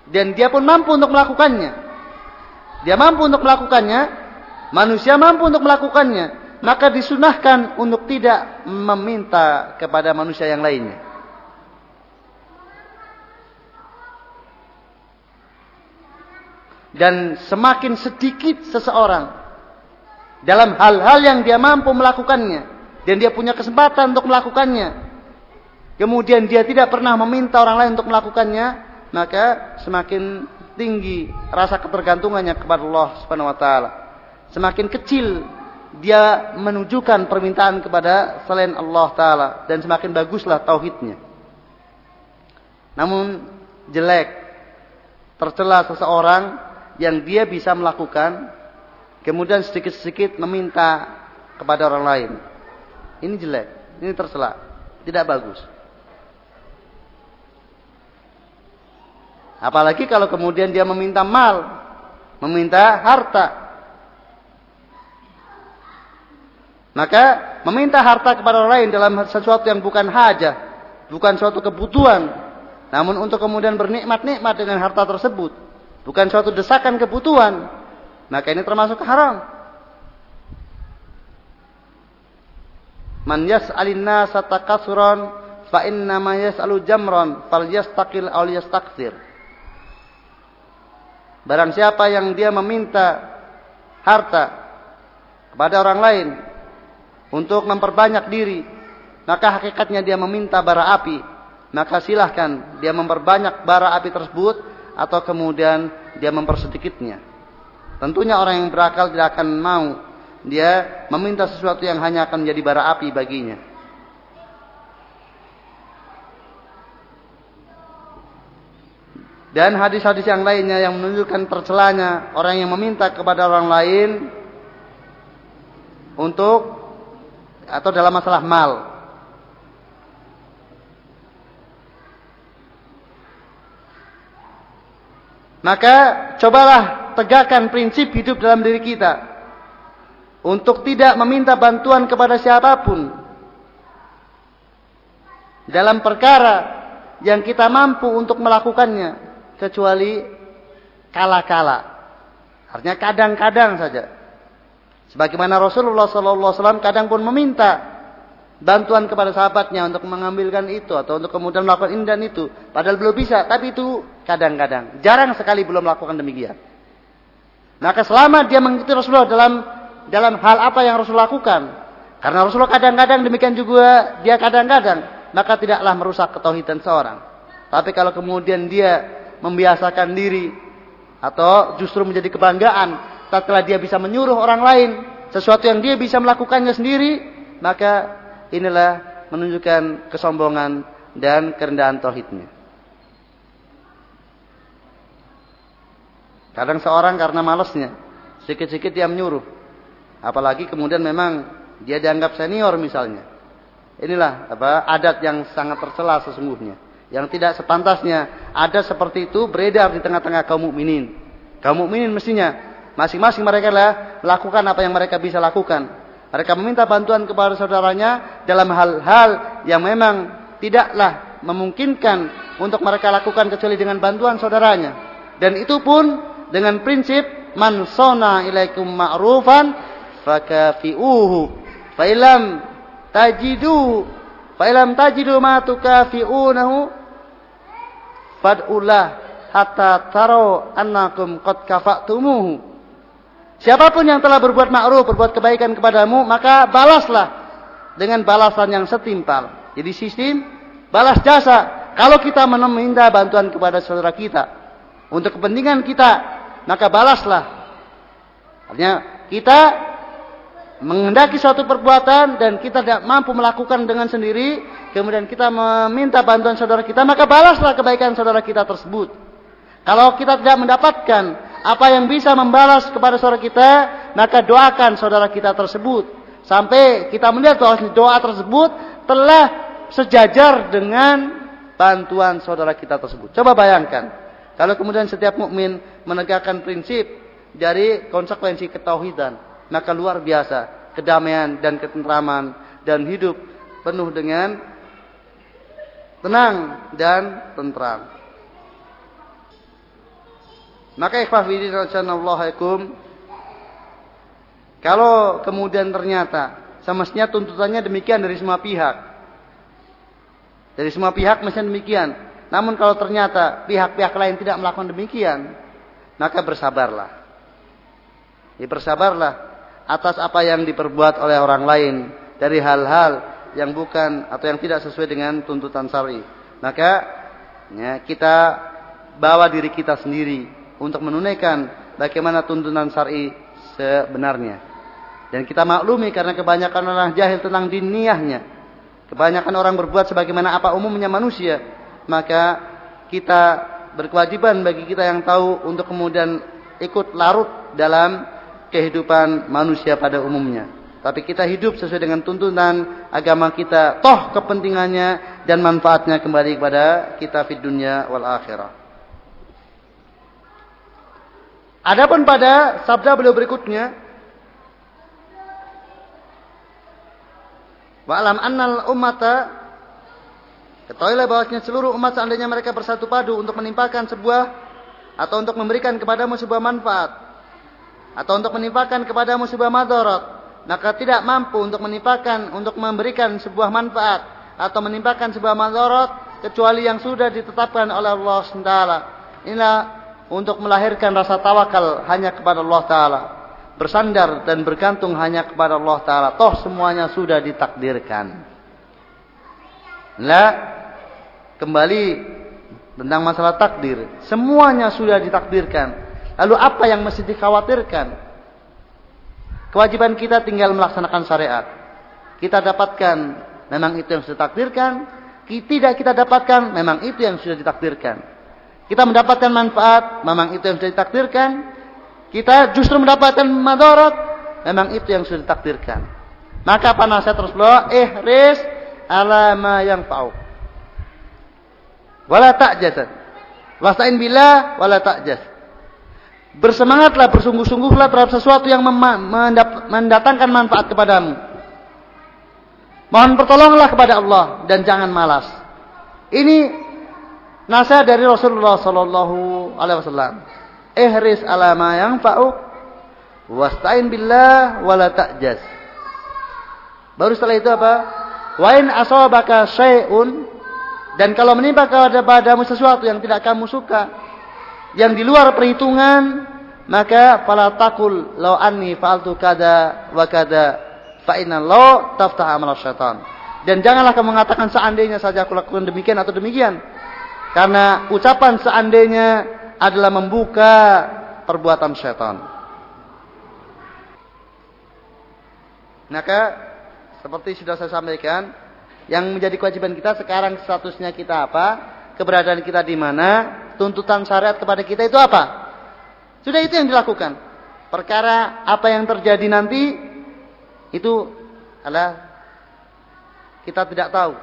dan dia pun mampu untuk melakukannya. Dia mampu untuk melakukannya, manusia mampu untuk melakukannya, maka disunahkan untuk tidak meminta kepada manusia yang lainnya. Dan semakin sedikit seseorang dalam hal-hal yang dia mampu melakukannya dan dia punya kesempatan untuk melakukannya, kemudian dia tidak pernah meminta orang lain untuk melakukannya, maka semakin tinggi rasa ketergantungannya kepada Allah Subhanahu wa taala. Semakin kecil dia menunjukkan permintaan kepada selain Allah taala dan semakin baguslah tauhidnya. Namun jelek tercela seseorang yang dia bisa melakukan kemudian sedikit-sedikit meminta kepada orang lain. Ini jelek, ini tercela, tidak bagus. Apalagi kalau kemudian dia meminta mal, meminta harta. Maka meminta harta kepada orang lain dalam sesuatu yang bukan hajah, bukan suatu kebutuhan, namun untuk kemudian bernikmat-nikmat dengan harta tersebut, bukan suatu desakan kebutuhan, maka ini termasuk haram. Man yas'alin nasa takasuran fa inna ma yas'alu jamran falyastaqil aw yastakthir. Barang siapa yang dia meminta harta kepada orang lain untuk memperbanyak diri, maka hakikatnya dia meminta bara api. Maka silahkan dia memperbanyak bara api tersebut atau kemudian dia mempersedikitnya. Tentunya orang yang berakal tidak akan mau dia meminta sesuatu yang hanya akan menjadi bara api baginya. Dan hadis-hadis yang lainnya yang menunjukkan tercelanya orang yang meminta kepada orang lain untuk atau dalam masalah mal. Maka cobalah tegakkan prinsip hidup dalam diri kita untuk tidak meminta bantuan kepada siapa pun dalam perkara yang kita mampu untuk melakukannya kecuali kala-kala. Artinya kadang-kadang saja. Sebagaimana Rasulullah SAW kadang pun meminta bantuan kepada sahabatnya untuk mengambilkan itu atau untuk kemudian melakukan ini dan itu. Padahal belum bisa, tapi itu kadang-kadang. Jarang sekali belum melakukan demikian. Maka selama dia mengikuti Rasulullah dalam dalam hal apa yang Rasul lakukan, karena Rasulullah kadang-kadang demikian juga dia kadang-kadang, maka tidaklah merusak ketauhidan seorang. Tapi kalau kemudian dia membiasakan diri atau justru menjadi kebanggaan tatkala dia bisa menyuruh orang lain sesuatu yang dia bisa melakukannya sendiri maka inilah menunjukkan kesombongan dan kerendahan tauhidnya. Kadang seorang karena malasnya sedikit-sedikit dia menyuruh. Apalagi kemudian memang dia dianggap senior misalnya. Inilah apa adat yang sangat tercela sesungguhnya yang tidak sepantasnya ada seperti itu beredar di tengah-tengah kaum mukminin. Kaum mukminin mestinya masing-masing mereka lah melakukan apa yang mereka bisa lakukan. Mereka meminta bantuan kepada saudaranya dalam hal-hal yang memang tidaklah memungkinkan untuk mereka lakukan kecuali dengan bantuan saudaranya. Dan itu pun dengan prinsip man sona ilaikum ma'rufan fakafi'uhu fa ilam tajidu fa ilam tajidu ma tukafi'unahu fad'ullah hatta taro annakum qad kafatumuhu. Siapa pun yang telah berbuat ma'ruf, berbuat kebaikan kepadamu, maka balaslah dengan balasan yang setimpal. Jadi sistem balas jasa. Kalau kita meminta bantuan kepada saudara kita untuk kepentingan kita, maka balaslah. Artinya kita mengendaki suatu perbuatan dan kita tidak mampu melakukan dengan sendiri, kemudian kita meminta bantuan saudara kita, maka balaslah kebaikan saudara kita tersebut. Kalau kita tidak mendapatkan apa yang bisa membalas kepada saudara kita, maka doakan saudara kita tersebut. Sampai kita melihat bahwa doa tersebut telah sejajar dengan bantuan saudara kita tersebut. Coba bayangkan, kalau kemudian setiap mukmin menegakkan prinsip dari konsekuensi ketauhidan, maka luar biasa kedamaian dan ketentraman dan hidup penuh dengan tenang dan tentram. Maka ikhwah kalau kemudian ternyata semestinya tuntutannya demikian dari semua pihak. Dari semua pihak mestinya demikian. Namun kalau ternyata pihak-pihak lain tidak melakukan demikian, maka bersabarlah. Ya bersabarlah atas apa yang diperbuat oleh orang lain dari hal-hal yang bukan atau yang tidak sesuai dengan tuntutan syar'i. Maka ya, kita bawa diri kita sendiri untuk menunaikan bagaimana tuntutan syar'i sebenarnya. Dan kita maklumi karena kebanyakan orang jahil tentang diniyahnya. Kebanyakan orang berbuat sebagaimana apa umumnya manusia. Maka kita berkewajiban bagi kita yang tahu untuk kemudian ikut larut dalam kehidupan manusia pada umumnya. Tapi kita hidup sesuai dengan tuntunan agama kita. Toh kepentingannya dan manfaatnya kembali kepada kita di dunia wal akhirah. Adapun pada sabda beliau berikutnya, wa alam annal ummata ketahuilah bahwasanya seluruh umat seandainya mereka bersatu padu untuk menimpakan sebuah atau untuk memberikan kepadamu sebuah manfaat atau untuk menimpakan kepada musibah madarat maka tidak mampu untuk menimpakan untuk memberikan sebuah manfaat atau menimpakan sebuah madarat kecuali yang sudah ditetapkan oleh Allah SWT inilah untuk melahirkan rasa tawakal hanya kepada Allah Ta'ala bersandar dan bergantung hanya kepada Allah Ta'ala toh semuanya sudah ditakdirkan lah kembali tentang masalah takdir semuanya sudah ditakdirkan Lalu apa yang mesti dikhawatirkan? Kewajiban kita tinggal melaksanakan syariat. Kita dapatkan memang itu yang sudah ditakdirkan, tidak kita dapatkan memang itu yang sudah ditakdirkan. Kita mendapatkan manfaat, memang itu yang sudah ditakdirkan. Kita justru mendapatkan madarat, memang itu yang sudah ditakdirkan. Maka apa nasihat Rasulullah? Ihris ala ma yang fa'u. Wala ta'jazan. Wasta'in billah wala ta'jaz. Bersemangatlah, bersungguh-sungguhlah terhadap sesuatu yang mendatangkan manfaat kepadamu. Mohon pertolonganlah kepada Allah dan jangan malas. Ini nasihat dari Rasulullah sallallahu alaihi wasallam. Ihris ala ma yanfa'uk wasta'in billah wala ta'jaz. Baru setelah itu apa? Wa in asabaka syai'un dan kalau menimpa kepadamu sesuatu yang tidak kamu suka, yang di luar perhitungan maka fala takul law anni fa'altu kada wa kada fa inna law taftah amal syaitan dan janganlah kamu mengatakan seandainya saja aku lakukan demikian atau demikian karena ucapan seandainya adalah membuka perbuatan syaitan maka seperti sudah saya sampaikan yang menjadi kewajiban kita sekarang statusnya kita apa keberadaan kita di mana tuntutan syariat kepada kita itu apa? Sudah itu yang dilakukan. Perkara apa yang terjadi nanti itu adalah kita tidak tahu.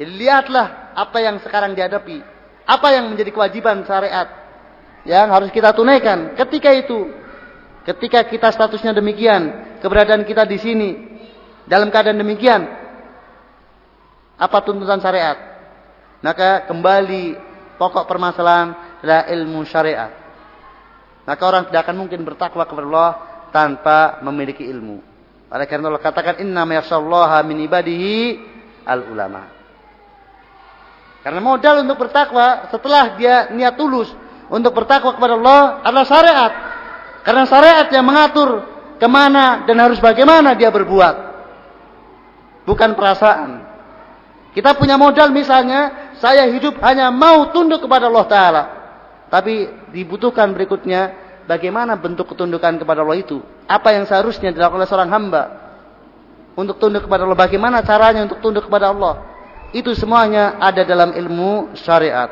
Jadi lihatlah apa yang sekarang dihadapi. Apa yang menjadi kewajiban syariat yang harus kita tunaikan ketika itu. Ketika kita statusnya demikian, keberadaan kita di sini dalam keadaan demikian, apa tuntutan syariat? Maka kembali pokok permasalahan adalah ilmu syariat. Maka orang tidak akan mungkin bertakwa kepada Allah tanpa memiliki ilmu. Oleh karena Allah katakan inna yasallaha min ibadihi al ulama. Karena modal untuk bertakwa setelah dia niat tulus untuk bertakwa kepada Allah adalah syariat. Karena syariat yang mengatur ke mana dan harus bagaimana dia berbuat. Bukan perasaan. Kita punya modal misalnya saya hidup hanya mau tunduk kepada Allah Ta'ala. Tapi dibutuhkan berikutnya bagaimana bentuk ketundukan kepada Allah itu? Apa yang seharusnya dilakukan oleh seorang hamba untuk tunduk kepada Allah? Bagaimana caranya untuk tunduk kepada Allah? Itu semuanya ada dalam ilmu syariat.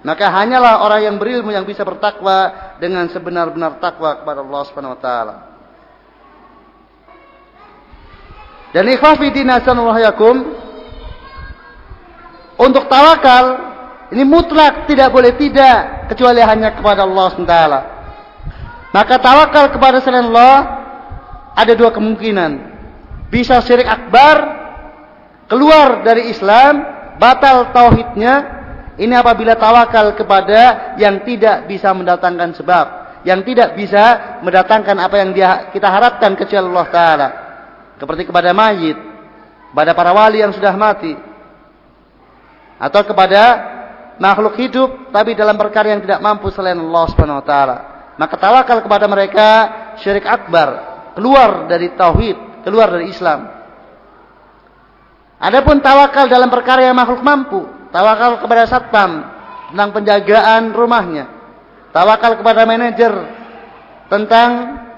Maka hanyalah orang yang berilmu yang bisa bertakwa dengan sebenar-benar takwa kepada Allah Subhanahu wa taala. Dan ikhwafi yakum untuk tawakal ini mutlak tidak boleh tidak kecuali hanya kepada Allah SWT. Maka tawakal kepada selain Allah ada dua kemungkinan. Bisa syirik akbar, keluar dari Islam, batal tauhidnya. Ini apabila tawakal kepada yang tidak bisa mendatangkan sebab, yang tidak bisa mendatangkan apa yang dia kita harapkan kecuali Allah Taala. Seperti kepada mayit, kepada para wali yang sudah mati, atau kepada makhluk hidup tapi dalam perkara yang tidak mampu selain Allah Subhanahu wa taala. Maka tawakal kepada mereka syirik akbar, keluar dari tauhid, keluar dari Islam. Adapun tawakal dalam perkara yang makhluk mampu, tawakal kepada satpam tentang penjagaan rumahnya, tawakal kepada manajer tentang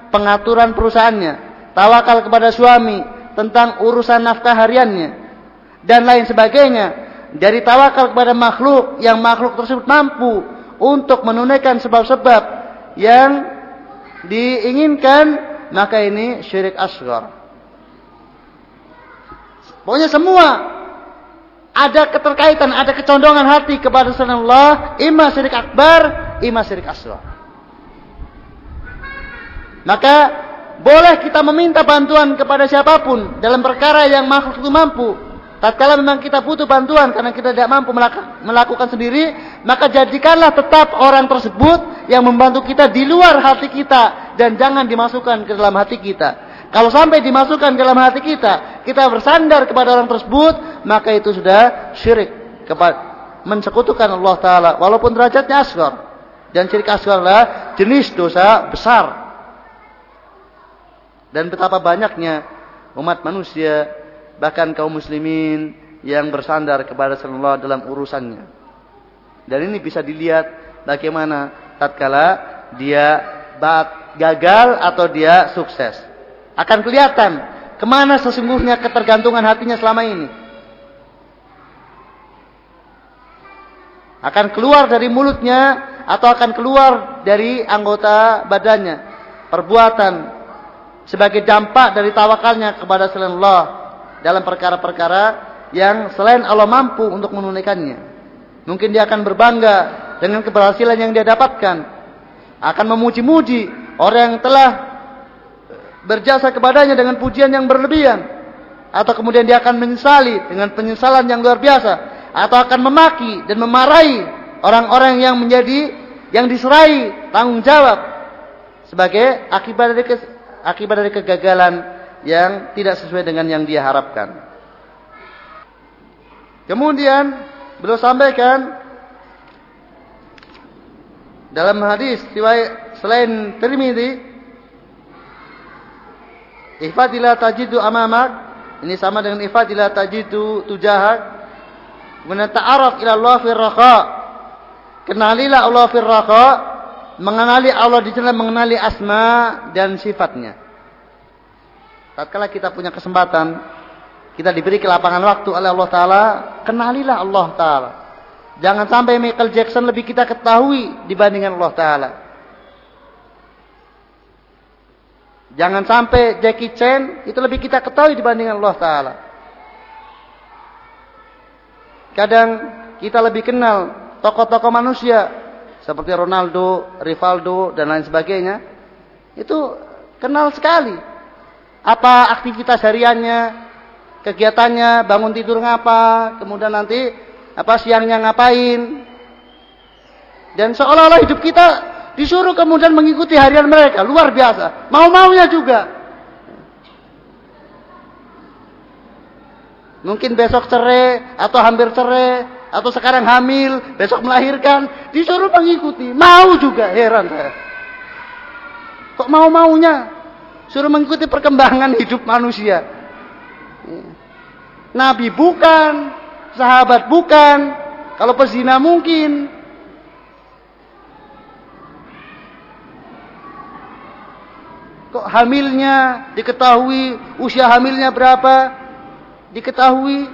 pengaturan perusahaannya, tawakal kepada suami tentang urusan nafkah hariannya dan lain sebagainya dari tawakal kepada makhluk yang makhluk tersebut mampu untuk menunaikan sebab-sebab yang diinginkan maka ini syirik asghar. Pokoknya semua ada keterkaitan, ada kecondongan hati kepada selain Allah, ima syirik akbar, ima syirik asghar. Maka boleh kita meminta bantuan kepada siapa pun dalam perkara yang makhluk itu mampu Tatkala memang kita butuh bantuan karena kita tidak mampu melakukan sendiri, maka jadikanlah tetap orang tersebut yang membantu kita di luar hati kita dan jangan dimasukkan ke dalam hati kita. Kalau sampai dimasukkan ke dalam hati kita, kita bersandar kepada orang tersebut, maka itu sudah syirik kepada mensekutukan Allah taala walaupun derajatnya asghar. Dan syirik asghar adalah jenis dosa besar. Dan betapa banyaknya umat manusia bahkan kaum muslimin yang bersandar kepada Allah dalam urusannya. Dan ini bisa dilihat bagaimana tatkala dia gagal atau dia sukses. Akan kelihatan ke mana sesungguhnya ketergantungan hatinya selama ini. Akan keluar dari mulutnya atau akan keluar dari anggota badannya. Perbuatan sebagai dampak dari tawakalnya kepada selain Allah dalam perkara-perkara yang selain Allah mampu untuk menunaikannya. Mungkin dia akan berbangga dengan keberhasilan yang dia dapatkan. Akan memuji-muji orang yang telah berjasa kepadanya dengan pujian yang berlebihan. Atau kemudian dia akan menyesali dengan penyesalan yang luar biasa. Atau akan memaki dan memarahi orang-orang yang menjadi yang diserai tanggung jawab sebagai akibat dari akibat dari kegagalan yang tidak sesuai dengan yang dia harapkan. Kemudian beliau sampaikan dalam hadis riwayat selain Tirmizi Ifadillah tajidu amamak. Ini sama dengan ifadillah tajidu tujahak. Kemudian ta'araf ila Allah fir raqa. Kenalilah Allah fir raqa. Mengenali Allah di dalam mengenali asma dan sifatnya. Tatkala kita punya kesempatan, kita diberi kelapangan waktu oleh Allah Ta'ala, kenalilah Allah Ta'ala. Jangan sampai Michael Jackson lebih kita ketahui dibandingkan Allah Ta'ala. Jangan sampai Jackie Chan itu lebih kita ketahui dibandingkan Allah Ta'ala. Kadang kita lebih kenal tokoh-tokoh manusia seperti Ronaldo, Rivaldo dan lain sebagainya. Itu kenal sekali apa aktivitas hariannya, kegiatannya, bangun tidur ngapa, kemudian nanti apa siangnya ngapain. Dan seolah-olah hidup kita disuruh kemudian mengikuti harian mereka, luar biasa. Mau-maunya juga. Mungkin besok cerai atau hampir cerai atau sekarang hamil, besok melahirkan, disuruh mengikuti, mau juga, heran saya. Kok mau-maunya? Suruh mengikuti perkembangan hidup manusia. Nabi bukan, sahabat bukan, kalau pezina mungkin. Kok hamilnya diketahui, usia hamilnya berapa diketahui,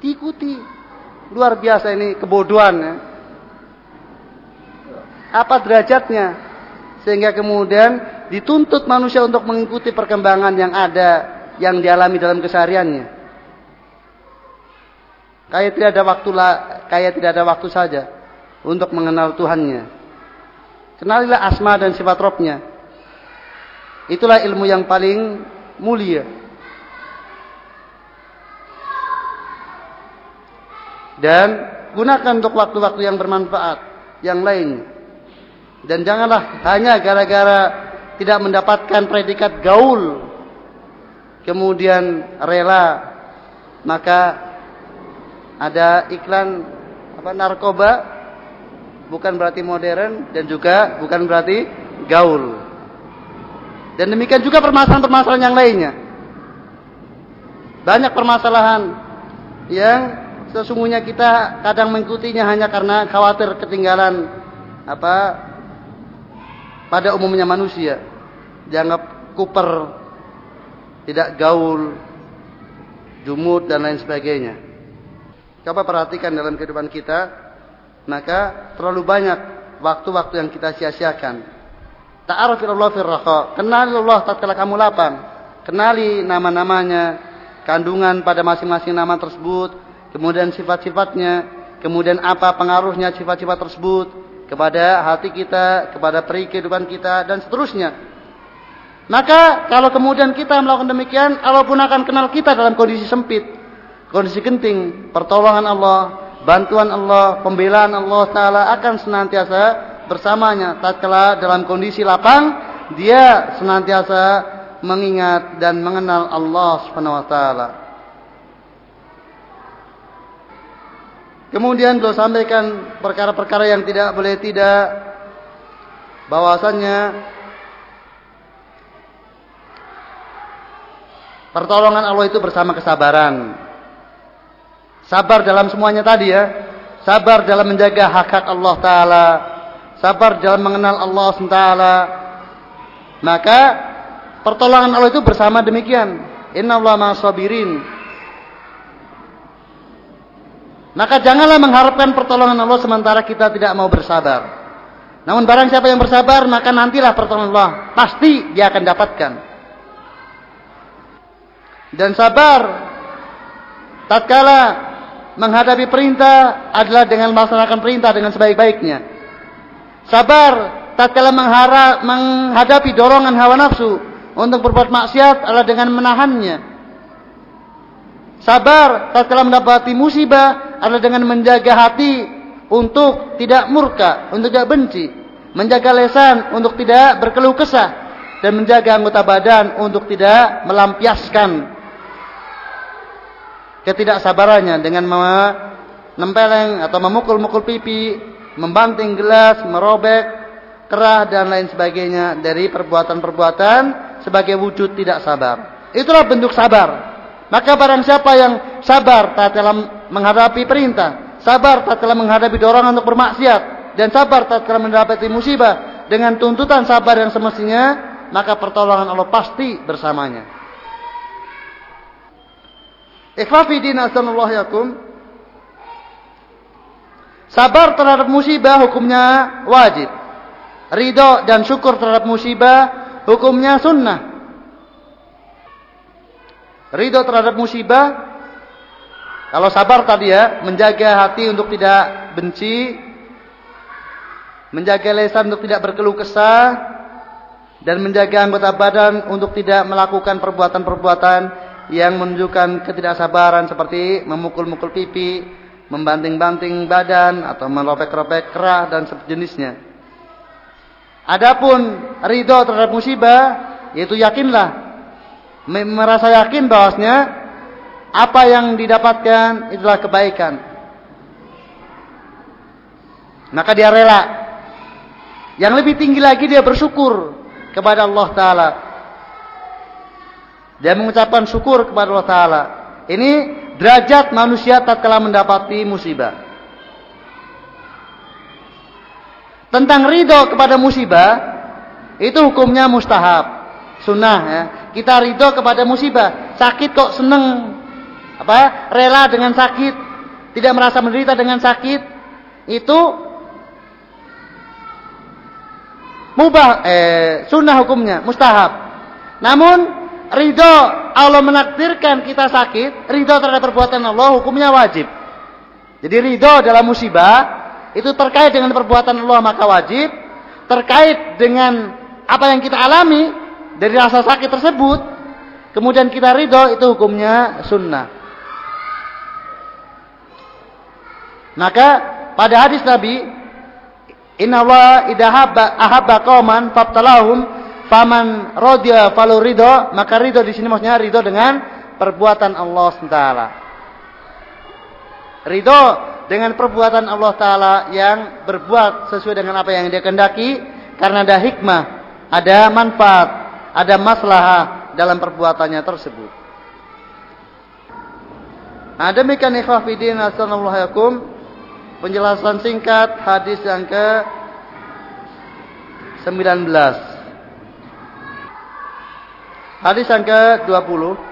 diikuti. Luar biasa ini kebodohan ya. Apa derajatnya? Sehingga kemudian dituntut manusia untuk mengikuti perkembangan yang ada, yang dialami dalam kesehariannya. Kayak tidak ada waktu kayak tidak ada waktu saja untuk mengenal Tuhannya. Kenalilah asma dan sifat Robnya. Itulah ilmu yang paling mulia. Dan gunakan untuk waktu-waktu yang bermanfaat yang lain. Dan janganlah hanya gara-gara tidak mendapatkan predikat gaul kemudian rela maka ada iklan apa narkoba bukan berarti modern dan juga bukan berarti gaul. Dan demikian juga permasalahan-permasalahan yang lainnya. Banyak permasalahan yang sesungguhnya kita kadang mengikutinya hanya karena khawatir ketinggalan apa pada umumnya manusia. Dianggap kuper tidak gaul jumut dan lain sebagainya. Coba perhatikan dalam kehidupan kita maka terlalu banyak waktu-waktu yang kita sia-siakan ta'aruf fil kenali Allah tatkala kamu lapang. Kenali nama-namanya kandungan pada masing-masing nama tersebut kemudian sifat-sifatnya, kemudian apa pengaruhnya sifat-sifat tersebut kepada hati kita, kepada peri kehidupan kita dan seterusnya. Maka kalau kemudian kita melakukan demikian, Allah pun akan kenal kita dalam kondisi sempit, kondisi genting, pertolongan Allah, bantuan Allah, pembelaan Allah Taala akan senantiasa bersamanya. Tatkala dalam kondisi lapang, dia senantiasa mengingat dan mengenal Allah Subhanahu Wa Taala. Kemudian beliau sampaikan perkara-perkara yang tidak boleh tidak bahwasannya pertolongan Allah itu bersama kesabaran. Sabar dalam semuanya tadi ya. Sabar dalam menjaga hak-hak Allah taala, sabar dalam mengenal Allah SWT. Maka pertolongan Allah itu bersama demikian. Inna Allah sabirin. Maka janganlah mengharapkan pertolongan Allah sementara kita tidak mau bersabar. Namun barang siapa yang bersabar, maka nantilah pertolongan Allah. Pasti dia akan dapatkan. Dan sabar tatkala menghadapi perintah adalah dengan melaksanakan perintah dengan sebaik-baiknya. Sabar tatkala menghadapi dorongan hawa nafsu untuk berbuat maksiat adalah dengan menahannya. Sabar tatkala mendapati musibah adalah dengan menjaga hati untuk tidak murka, untuk tidak benci, menjaga lesan untuk tidak berkeluh kesah. Dan menjaga anggota badan untuk tidak melampiaskan ketidaksabarannya dengan menempeleng atau memukul-mukul pipi, membanting gelas, merobek kerah dan lain sebagainya dari perbuatan-perbuatan sebagai wujud tidak sabar. Itulah bentuk sabar. Maka barang siapa yang sabar dalam menghadapi perintah, sabar tatkala menghadapi dorongan untuk bermaksiat, dan sabar tatkala mendapati musibah dengan tuntutan sabar yang semestinya, maka pertolongan Allah pasti bersamanya. Ikhwafi din yakum. Sabar terhadap musibah hukumnya wajib. Ridho dan syukur terhadap musibah hukumnya sunnah. Ridho terhadap musibah. Kalau sabar tadi ya, menjaga hati untuk tidak benci, menjaga lesan untuk tidak berkeluh kesah, dan menjaga anggota badan untuk tidak melakukan perbuatan-perbuatan yang menunjukkan ketidaksabaran seperti memukul-mukul pipi, membanting-banting badan atau meropek-ropek kerah dan sejenisnya. Adapun ridho terhadap musibah, yaitu yakinlah merasa yakin bahwasanya apa yang didapatkan itulah kebaikan. Maka dia rela. Yang lebih tinggi lagi dia bersyukur kepada Allah Ta'ala. Dia mengucapkan syukur kepada Allah Ta'ala. Ini derajat manusia tatkala mendapati musibah. Tentang ridho kepada musibah, itu hukumnya mustahab. sunnah ya. Kita ridho kepada musibah. Sakit kok seneng apa? Rela dengan sakit, tidak merasa menderita dengan sakit. Itu mubah eh sunnah hukumnya, mustahab. Namun ridho Allah menakdirkan kita sakit, ridho terhadap perbuatan Allah hukumnya wajib. Jadi ridho dalam musibah itu terkait dengan perbuatan Allah maka wajib, terkait dengan apa yang kita alami dari rasa sakit tersebut, kemudian kita ridho itu hukumnya sunnah. Maka pada hadis Nabi, Inna Allah idahaba ahabba qauman fabtalahum faman rodiya falu ridho, maka ridho di sini maksudnya ridho dengan perbuatan Allah SWT. Ridho dengan perbuatan Allah Ta'ala yang berbuat sesuai dengan apa yang dia kendaki karena ada hikmah, ada manfaat, ada maslahah dalam perbuatannya tersebut. Nah, demikian ikhwah fidin assalamualaikum penjelasan singkat hadis yang ke 19. Hadis yang ke 20